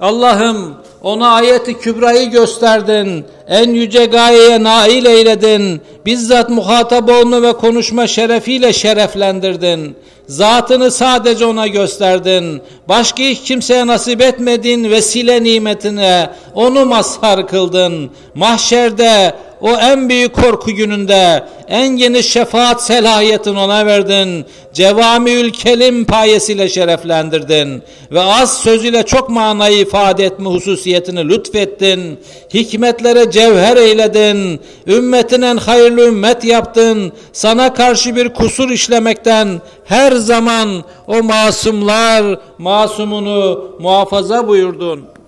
Allah'ım Ona ayeti kübrayı gösterdin. En yüce gayeye nail eyledin. Bizzat muhatap olma ve konuşma şerefiyle şereflendirdin. Zatını sadece ona gösterdin. Başka hiç kimseye nasip etmedin vesile nimetine. Onu mazhar kıldın. Mahşerde o en büyük korku gününde en geniş şefaat selahiyetini ona verdin. Cevamiül kelim payesiyle şereflendirdin. Ve az sözüyle çok manayı ifade etme hususiyetini lütfettin. Hikmetlere cevher eyledin. Ümmetin en hayırlı ümmet yaptın. Sana karşı bir kusur işlemekten her zaman o masumlar masumunu muhafaza buyurdun.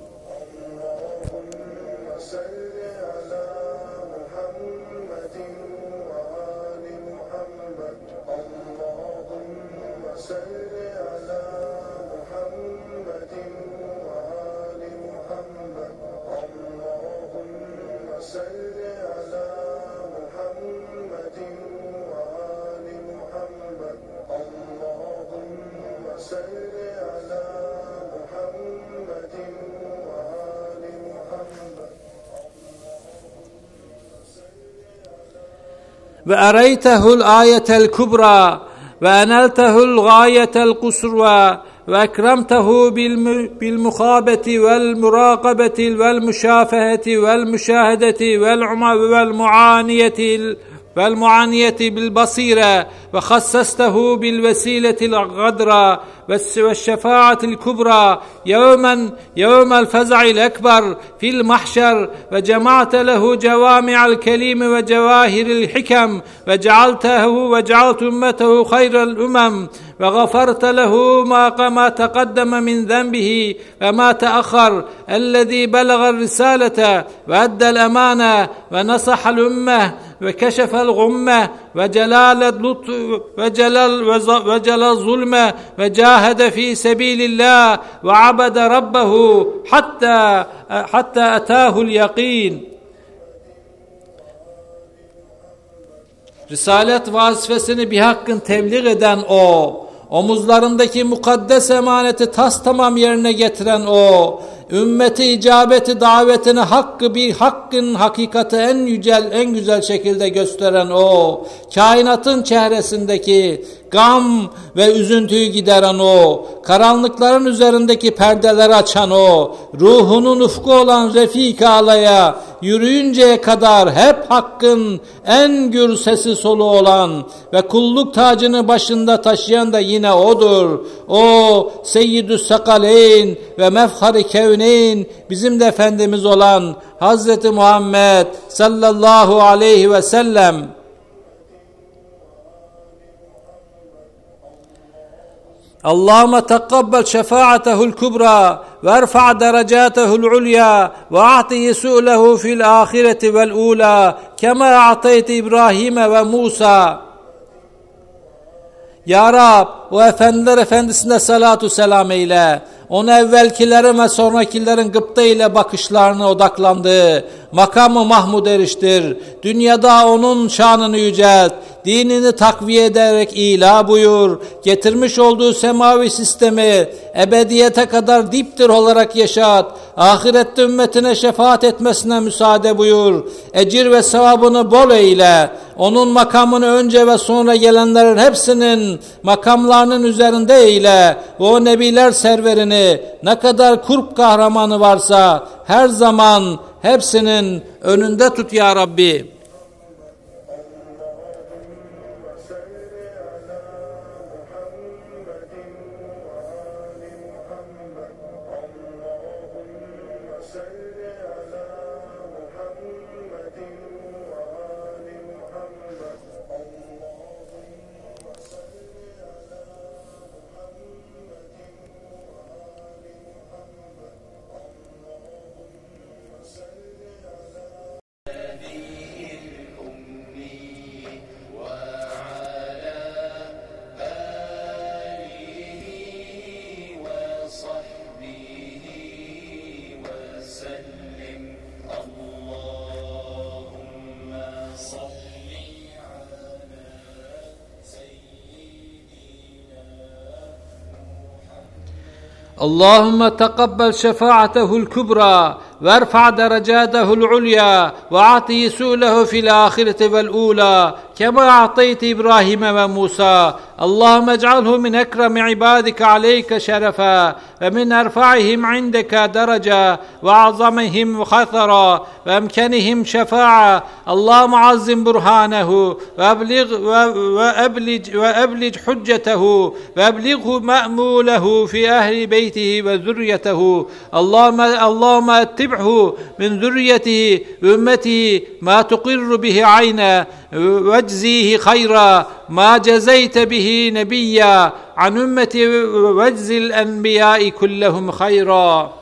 وأريته الآية الكبرى وأنلته الغاية القصوى وأكرمته بالمخابة والمراقبة والمشافهة والمشاهدة والمعانية والمعانية بالبصيرة وخصصته بالوسيلة الغدرة والشفاعة الكبرى يوما يوم الفزع الأكبر في المحشر وجمعت له جوامع الكليم وجواهر الحكم وجعلته وجعلت أمته خير الأمم وغفرت له ما ما تقدم من ذنبه وما تأخر الذي بلغ الرسالة وأدى الأمانة ونصح الأمة وكشف الغمة وجلال وجلال وجلال الظلم cahede fi sebilillah ve abede rabbehu hatta hatta etahul yakin. Risalet vazifesini bir hakkın tebliğ eden o, omuzlarındaki mukaddes emaneti tas tamam yerine getiren o, ümmeti icabeti davetini hakkı bir hakkın hakikati en yücel en güzel şekilde gösteren o kainatın çehresindeki gam ve üzüntüyü gideren o karanlıkların üzerindeki perdeleri açan o ruhunun ufku olan Refik Ala'ya yürüyünceye kadar hep hakkın en gür sesi solu olan ve kulluk tacını başında taşıyan da yine odur. O Seyyidü Sakaleyn ve Mefhari Kevneyn bizim de Efendimiz olan Hazreti Muhammed sallallahu aleyhi ve sellem اللهم تقبل شفاعته الكبرى وارفع درجاته العليا واعطه سؤله في الاخره والاولى كما اعطيت ابراهيم وموسى Ya Rab o efendiler efendisine salatu selam eyle. Onu evvelkilerin ve sonrakilerin gıpta ile bakışlarına odaklandı. Makamı Mahmud eriştir. Dünyada onun şanını yücelt. Dinini takviye ederek ila buyur. Getirmiş olduğu semavi sistemi ebediyete kadar diptir olarak yaşat. Ahirette ümmetine şefaat etmesine müsaade buyur. Ecir ve sevabını bol eyle. Onun makamını önce ve sonra gelenlerin hepsinin makamlarının üzerinde eyle. O nebiler serverini ne kadar kurp kahramanı varsa her zaman hepsinin önünde tut ya Rabbi. Allahümme tekabbel şefaatehu'l kübra. وارفع درجاته العليا وأعطي سؤله في الآخرة والأولى كما أعطيت إبراهيم وموسى. اللهم اجعله من أكرم عبادك عليك شرفا ومن أرفعهم عندك درجة وأعظمهم خثرا وأمكنهم شفاعة اللهم عظم برهانه وأبلغ وأبلج, وأبلج حجته وأبلغه مأموله في أهل بيته وذريته. اللهم اللهم أتبع اتبعه من ذريته وامته ما تقر به عينا واجزيه خيرا ما جزيت به نبيا عن أمتي واجزي الأنبياء كلهم خيرا.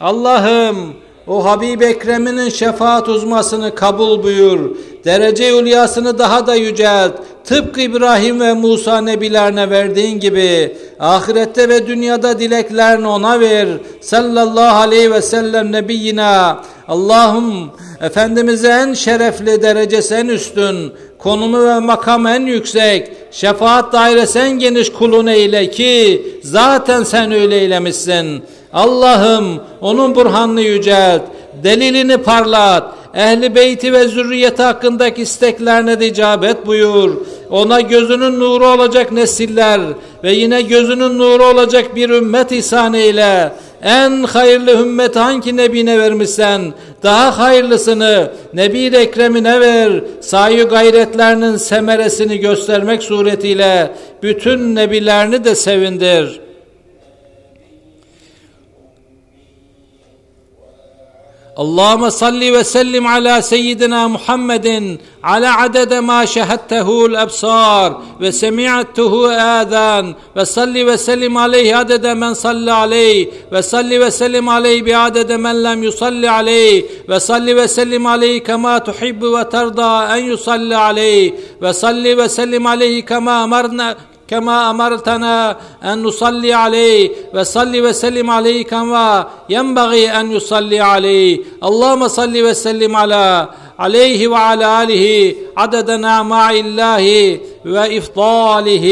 Allah'ım o Habib Ekrem'inin şefaat uzmasını kabul buyur. Derece ulyasını daha da yücelt. Tıpkı İbrahim ve Musa nebilerine verdiğin gibi ahirette ve dünyada dileklerini ona ver. Sallallahu aleyhi ve sellem nebiyyina. Allah'ım Efendimiz'e en şerefli derecesi en üstün, konumu ve makam en yüksek, şefaat dairesi en geniş kulun eyle ki zaten sen öyle eylemişsin. Allah'ım onun burhanını yücelt, delilini parlat, ehli beyti ve zürriyeti hakkındaki isteklerine de icabet buyur. Ona gözünün nuru olacak nesiller ve yine gözünün nuru olacak bir ümmet ihsan eyle. En hayırlı ümmet hangi nebine vermişsen daha hayırlısını Nebi Ekrem'ine ver. Sayi gayretlerinin semeresini göstermek suretiyle bütün nebilerini de sevindir.'' اللهم صل وسلم على سيدنا محمد على عدد ما شهدته الأبصار وسمعته آذان وصل وسلم عليه عدد من صلى عليه وصل وسلم عليه بعدد من لم يصلي عليه وصل وسلم عليه كما تحب وترضى أن يصلى عليه وصل وسلم عليه كما أمرنا كما امرتنا ان نصلي عليه وصل وسلم عليه كما ينبغي ان يصلي عليه اللهم صل وسلم على عليه وعلى اله عدد نعماء الله وافضاله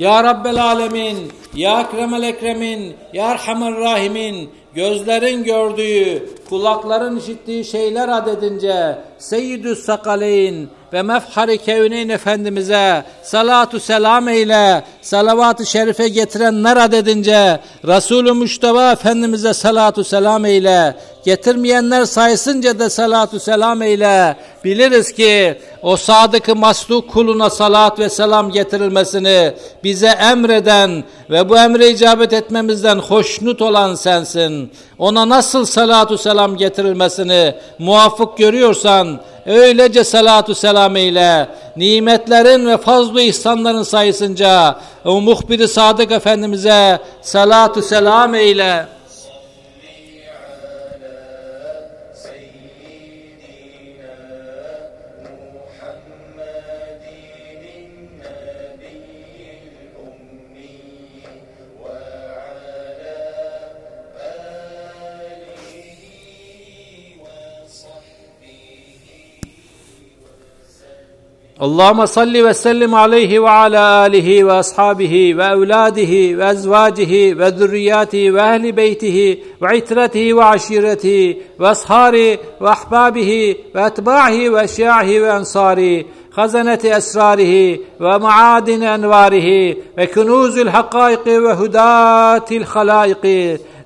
Ya Rabbel Alemin, Ya Ekremel Ekremin, Ya Erhamer Rahimin, gözlerin gördüğü, kulakların işittiği şeyler adedince Seyyidü Sakaleyn ve mefhari kevneyn Efendimiz'e salatu selam eyle, salavat-ı şerife getirenler adedince Resulü Müşteba Efendimiz'e salatu selam eyle, getirmeyenler sayısınca da salatu selam eyle. Biliriz ki o sadık masluk kuluna salat ve selam getirilmesini bize emreden ve bu emre icabet etmemizden hoşnut olan sensin. Ona nasıl salatu selam getirilmesini muvaffık görüyorsan öylece salatu selam eyle. Nimetlerin ve fazlu ihsanların sayısınca o muhbiri sadık efendimize salatu selam eyle. اللهم صل وسلم عليه وعلى اله واصحابه واولاده وازواجه وذرياته واهل بيته وعترته وعشيرته واصهاره واحبابه واتباعه واشياعه وانصاره خزنة أسراره ومعادن أنواره وكنوز الحقائق وهداة الخلائق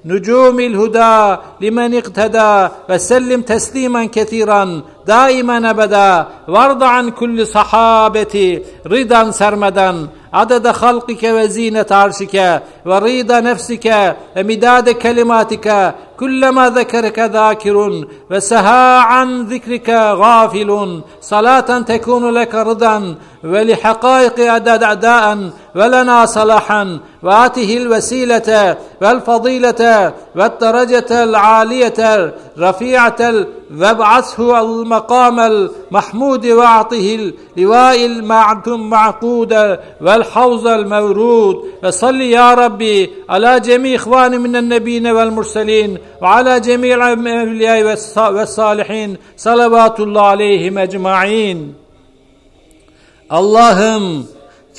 نجوم الهدى لمن اقتدى وسلم تسليما كثيرا دائما أبدا وارض عن كل صحابتي رضا سرمدا. عدد خلقك وزينة عرشك وريض نفسك ومداد كلماتك كلما ذكرك ذاكر وسها عن ذكرك غافل. صلاة تكون لك رضا ولحقائق أداد أعداء ولنا صلاحا. وآته الوسيلة والفضيلة والدرجة العالية الرفيعة وابعثه المقام المحمود وأعطه اللواء المعقود والحوض المورود. وصل يا ربي على جميع إخواني من النبيين والمرسلين. ve ala cemil evliyai ve salihin salavatullah aleyhim ecmain. Allah'ım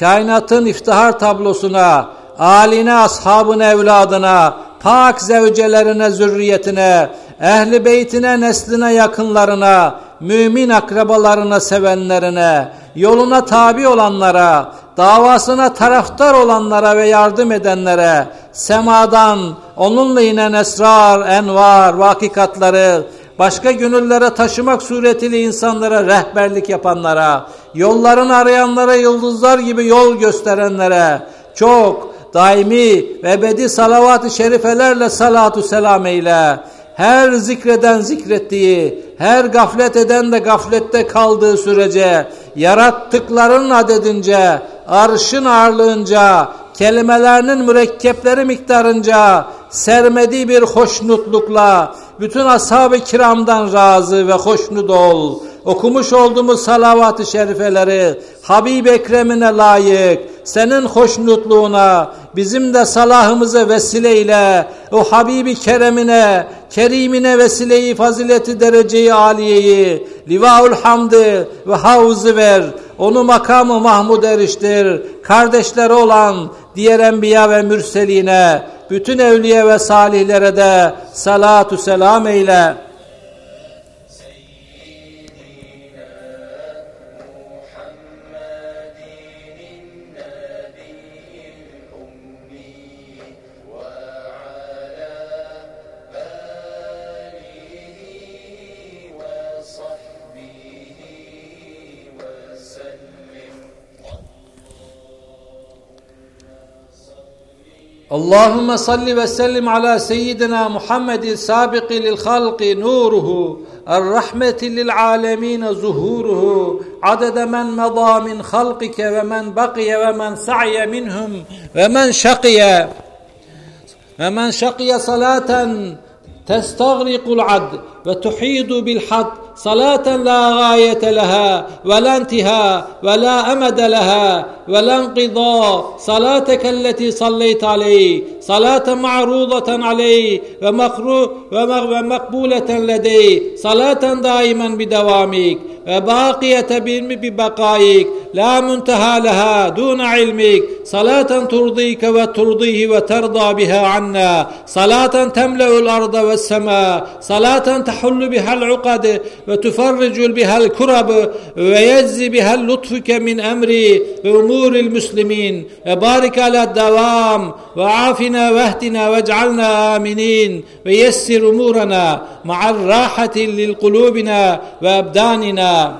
kainatın iftihar tablosuna, aline, ashabın evladına, pak zevcelerine, zürriyetine, ehli beytine, nesline, yakınlarına, mümin akrabalarına, sevenlerine, yoluna tabi olanlara, davasına taraftar olanlara ve yardım edenlere, semadan onunla inen esrar, envar, vakikatları, başka gönüllere taşımak suretiyle insanlara rehberlik yapanlara, yollarını arayanlara yıldızlar gibi yol gösterenlere, çok daimi ve ebedi salavat-ı şerifelerle salatu selam eyle. Her zikreden zikrettiği, her gaflet eden de gaflette kaldığı sürece, yarattıkların adedince, arşın ağırlığınca, kelimelerinin mürekkepleri miktarınca, sermediği bir hoşnutlukla, bütün ashab-ı kiramdan razı ve hoşnut ol. Okumuş olduğumuz salavat-ı şerifeleri Habib Ekrem'ine layık, senin hoşnutluğuna, bizim de salahımıza vesileyle, o Habibi Kerem'ine, Kerim'ine vesileyi, fazileti, dereceyi, aliyeyi, livaul hamdı ve havzı ver. Onu makamı Mahmud eriştir. Kardeşleri olan diğer enbiya ve mürseline, bütün evliye ve salihlere de salatu selam eyle. Allahümme salli ve sellim ala seyyidina Muhammedin sabiqi lil halqi nuruhu er-rahmeti lil alemine zuhuruhu adede men meda min halqike ve men bakiye ve men sa'ye minhum ve men şakiye ve men şakiye salaten testagriqul ad. وتحيط بالحد صلاة لا غاية لها ولا انتهاء ولا أمد لها ولا انقضاء. صلاتك التي صليت عليه صلاة معروضة عليه ومقبولة لديه. صلاة دائما بدوامك وباقية ببقائك. لا منتهى لها دون علمك. صلاة ترضيك وترضيه وترضى بها عنا. صلاة تملأ الأرض والسماء. صلاة tehullu bihal ukade ve tufarricul bihal kurabı ve yezzi bihal lutfuke min emri ve umuril müslimin ve barik ala devam ve afina ve ve ec'alna aminin ve yessir umurana ma'al rahati lil kulubina ve abdanina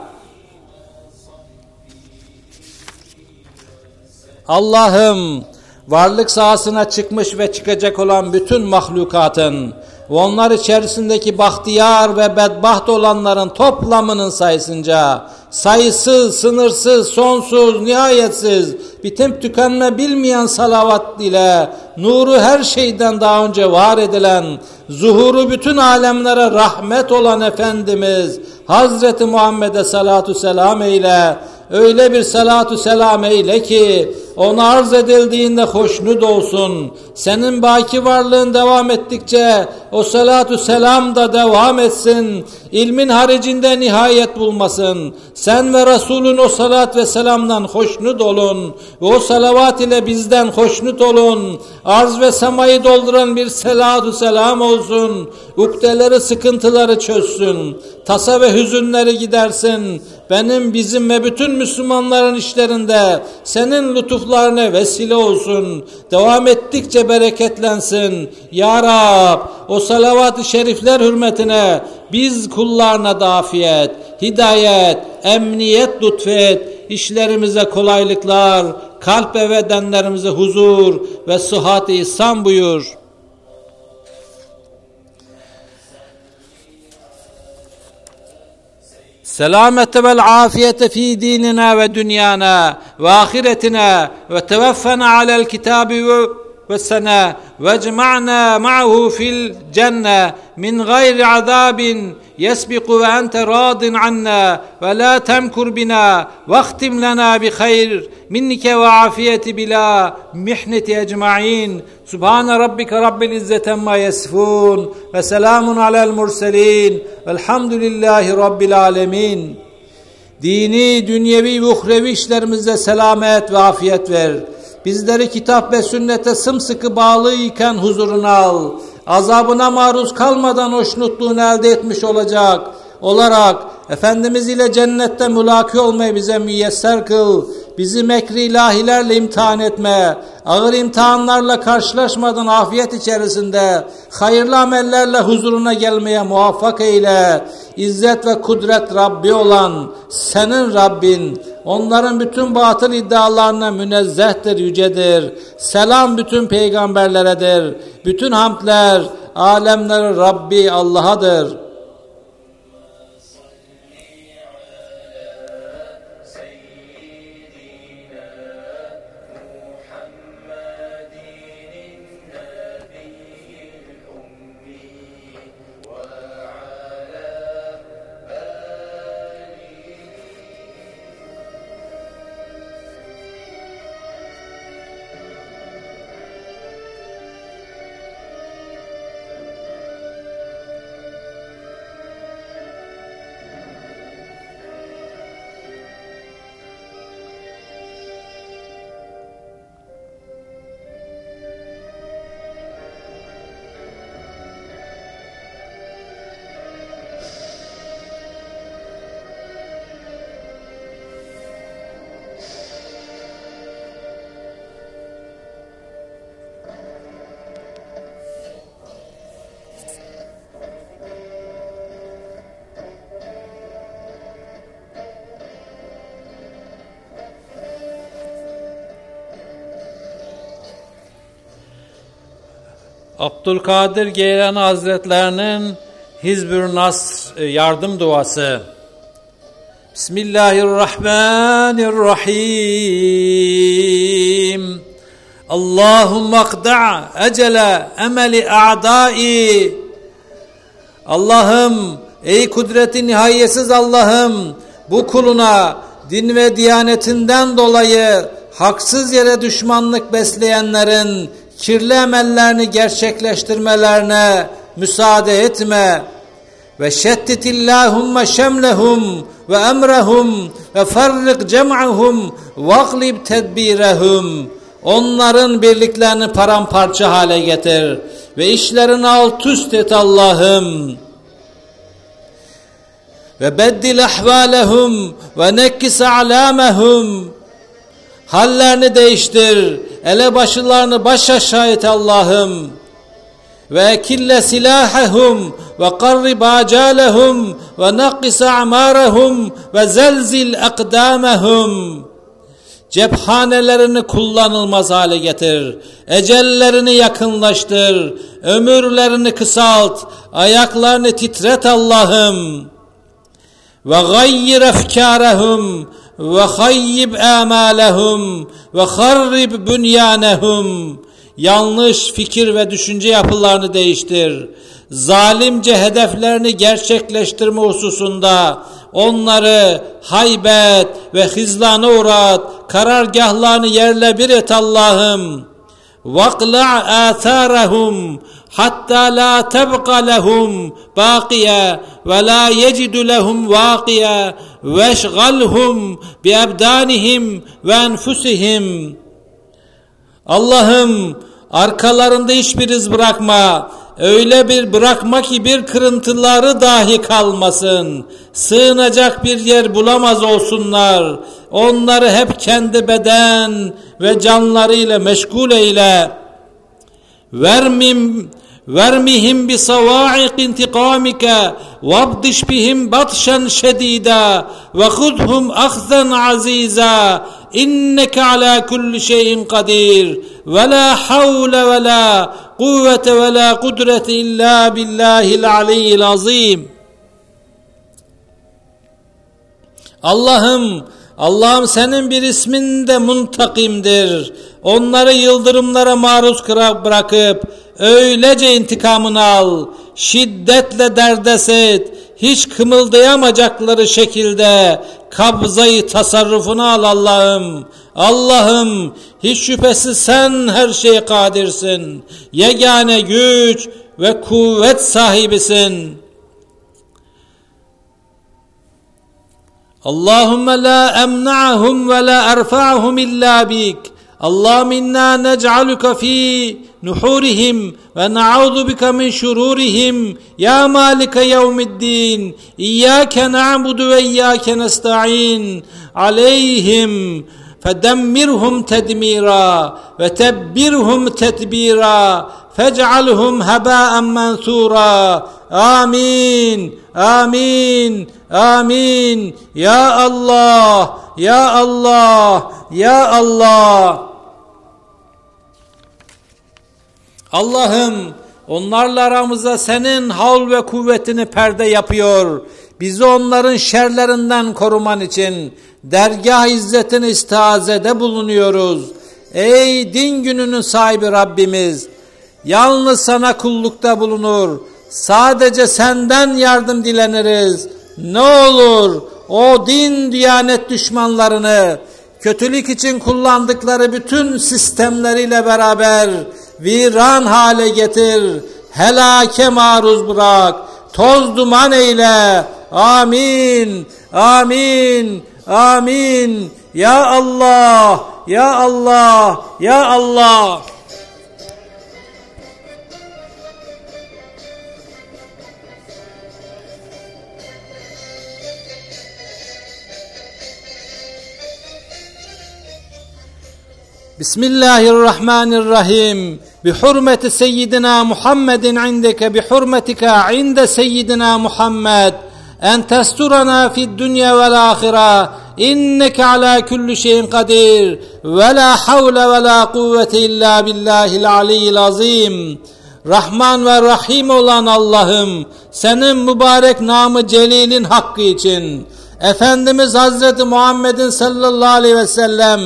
Allah'ım varlık sahasına çıkmış ve çıkacak olan bütün mahlukatın ve onlar içerisindeki bahtiyar ve bedbaht olanların toplamının sayısınca sayısız, sınırsız, sonsuz, nihayetsiz, bitip tükenme bilmeyen salavat ile nuru her şeyden daha önce var edilen, zuhuru bütün alemlere rahmet olan Efendimiz Hazreti Muhammed'e salatu selam eyle, öyle bir salatu selam eyle ki ona arz edildiğinde hoşnut olsun. Senin baki varlığın devam ettikçe o salatu selam da devam etsin. İlmin haricinde nihayet bulmasın. Sen ve Resulün o salat ve selamdan hoşnut olun. Ve o salavat ile bizden hoşnut olun. Arz ve semayı dolduran bir salatu selam olsun. Ukdeleri sıkıntıları çözsün. Tasa ve hüzünleri gidersin. Benim bizim ve bütün Müslümanların işlerinde senin lütuflarına vesile olsun. Devam ettikçe bereketlensin. Ya Rab o salavat-ı şerifler hürmetine biz kullarına da afiyet, hidayet, emniyet lütfet, işlerimize kolaylıklar, kalp ve bedenlerimize huzur ve sıhhat-i ihsan buyur. سلامة والعافية في ديننا ودنيانا وآخرتنا وتوفنا على الكتاب ve sene ve cema'na ma'hu fil cenne min gayri azabin yesbiku ve ente radin anna ve la temkur bina vaktim lana bi hayr minnike ve afiyeti bila mihneti ecma'in. Subhane rabbike rabbil izzeten ma yesifun ve selamun alel murselin. Velhamdülillahi rabbil alemin. Dini, dünyevi ve uhrevi işlerimizde selamet ve afiyet ver. Bizleri kitap ve sünnete sımsıkı bağlıyken huzuruna al. Azabına maruz kalmadan hoşnutluğunu elde etmiş olacak olarak Efendimiz ile cennette mülaki olmayı bize müyesser kıl. Bizi mekri ilahilerle imtihan etme. Ağır imtihanlarla karşılaşmadan afiyet içerisinde hayırlı amellerle huzuruna gelmeye muvaffak eyle. İzzet ve kudret Rabbi olan senin Rabbin. Onların bütün batıl iddialarına münezzehtir, yücedir. Selam bütün peygamberleredir. Bütün hamdler alemlerin Rabbi Allah'adır. Abdülkadir Geylani Hazretlerinin Hizbür Nasr e, yardım duası. Bismillahirrahmanirrahim. Allahümme akda' ecele emeli a'dai. Allah'ım ey kudreti nihayetsiz Allah'ım bu kuluna din ve diyanetinden dolayı haksız yere düşmanlık besleyenlerin kirli emellerini gerçekleştirmelerine müsaade etme. Ve şedditillahumma şemlehum ve emrehum ve farrik cem'ahum ve aglib tedbirehum. Onların birliklerini paramparça hale getir ve işlerini alt üst et Allah'ım. Ve beddil ahvalehum ve nekkis a'lamehum Hallerini değiştir. Ele başlarını baş aşağı et Allah'ım. Ve kille silahahum ve qarrib acalehum ve naqqis a'marahum ve zelzil akdamehum. Cephanelerini kullanılmaz hale getir. Ecellerini yakınlaştır. Ömürlerini kısalt. Ayaklarını titret Allah'ım. Ve gayyir efkarehum ve hayyib amalehum ve harrib bünyanehum yanlış fikir ve düşünce yapılarını değiştir. Zalimce hedeflerini gerçekleştirme hususunda onları haybet ve hizlana uğrat, karargahlarını yerle bir et Allah'ım. وَقْلَعْ آثَارَهُمْ حَتَّى لَا تَبْقَ لَهُمْ بَاقِيَا وَلَا يَجِدُ لَهُمْ وَاقِيَا veşgalhum bi ebdanihim ve enfusihim. Allah'ım arkalarında hiçbir iz bırakma. Öyle bir bırakma ki bir kırıntıları dahi kalmasın. Sığınacak bir yer bulamaz olsunlar. Onları hep kendi beden ve canlarıyla meşgul eyle. Vermim vermihim bi savaiq intikamike vabdiş bihim batşan şedida ve khudhum ahzan aziza. İnneke ala kulli şeyin kadir. Ve la havle ve la kuvvete ve la kudrete illa billahil aliyyil azim. Allah'ım Allah'ım senin bir ismin de muntakimdir. Onları yıldırımlara maruz bırakıp öylece intikamını al. Şiddetle derdeset. Hiç kımıldayamayacakları şekilde kabzayı tasarrufunu al Allah'ım. Allah'ım hiç şüphesiz sen her şeye kadirsin. Yegane güç ve kuvvet sahibisin. اللهم لا امنعهم ولا ارفعهم الا بك اللهم انا نجعلك في نحورهم ونعوذ بك من شرورهم يا مالك يوم الدين اياك نعبد واياك نستعين عليهم فدمرهم تدميرا وتبرهم تتبيرا fec'alhum hebâen mensûrâ. Amin, amin, amin. Ya Allah, ya Allah, ya Allah. Allah'ım onlarla aramıza senin havl ve kuvvetini perde yapıyor. Bizi onların şerlerinden koruman için dergah izzetini istazede bulunuyoruz. Ey din gününün sahibi Rabbimiz! Yalnız sana kullukta bulunur. Sadece senden yardım dileniriz. Ne olur o din diyanet düşmanlarını kötülük için kullandıkları bütün sistemleriyle beraber viran hale getir. Helake maruz bırak. Toz duman eyle. Amin. Amin. Amin. Ya Allah. Ya Allah. Ya Allah. Bismillahirrahmanirrahim. Bi hurmeti seyyidina Muhammedin indeke bi hurmetika inde seyyidina Muhammed. En testurana fid dünya vel ahira. İnneke ala kulli şeyin kadir. Ve la havle ve la kuvvete illa billahil aliyyil azim. Rahman ve Rahim olan Allah'ım senin mübarek namı celilin hakkı için Efendimiz Hazreti Muhammed'in sallallahu aleyhi ve sellem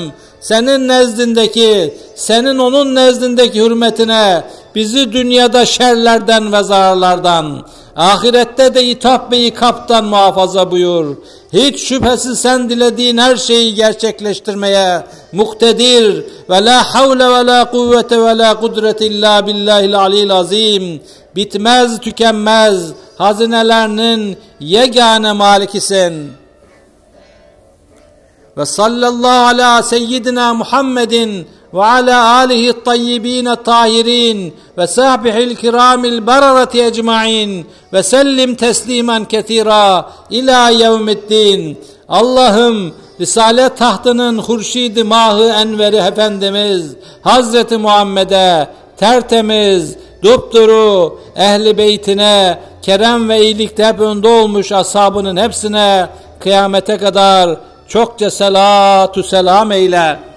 senin nezdindeki, senin onun nezdindeki hürmetine bizi dünyada şerlerden ve zararlardan, ahirette de itap ve ikaptan muhafaza buyur. Hiç şüphesiz sen dilediğin her şeyi gerçekleştirmeye muktedir ve la havle ve la kuvvete ve la kudrete illa billahil alil azim. Bitmez tükenmez hazinelerinin yegane malikisin. Ve sallallahu ala seyyidina Muhammedin ve ala alihi tayyibin tahirin ve sahbihil kiramil bararati ecmain ve sellim teslimen ketira ila yevmiddin. Allah'ım Risalet tahtının hurşidi mahı enveri Efendimiz Hazreti Muhammed'e tertemiz, dupduru, ehli beytine, kerem ve iyilikte hep önde olmuş ashabının hepsine kıyamete kadar çokça salatu selam eyle.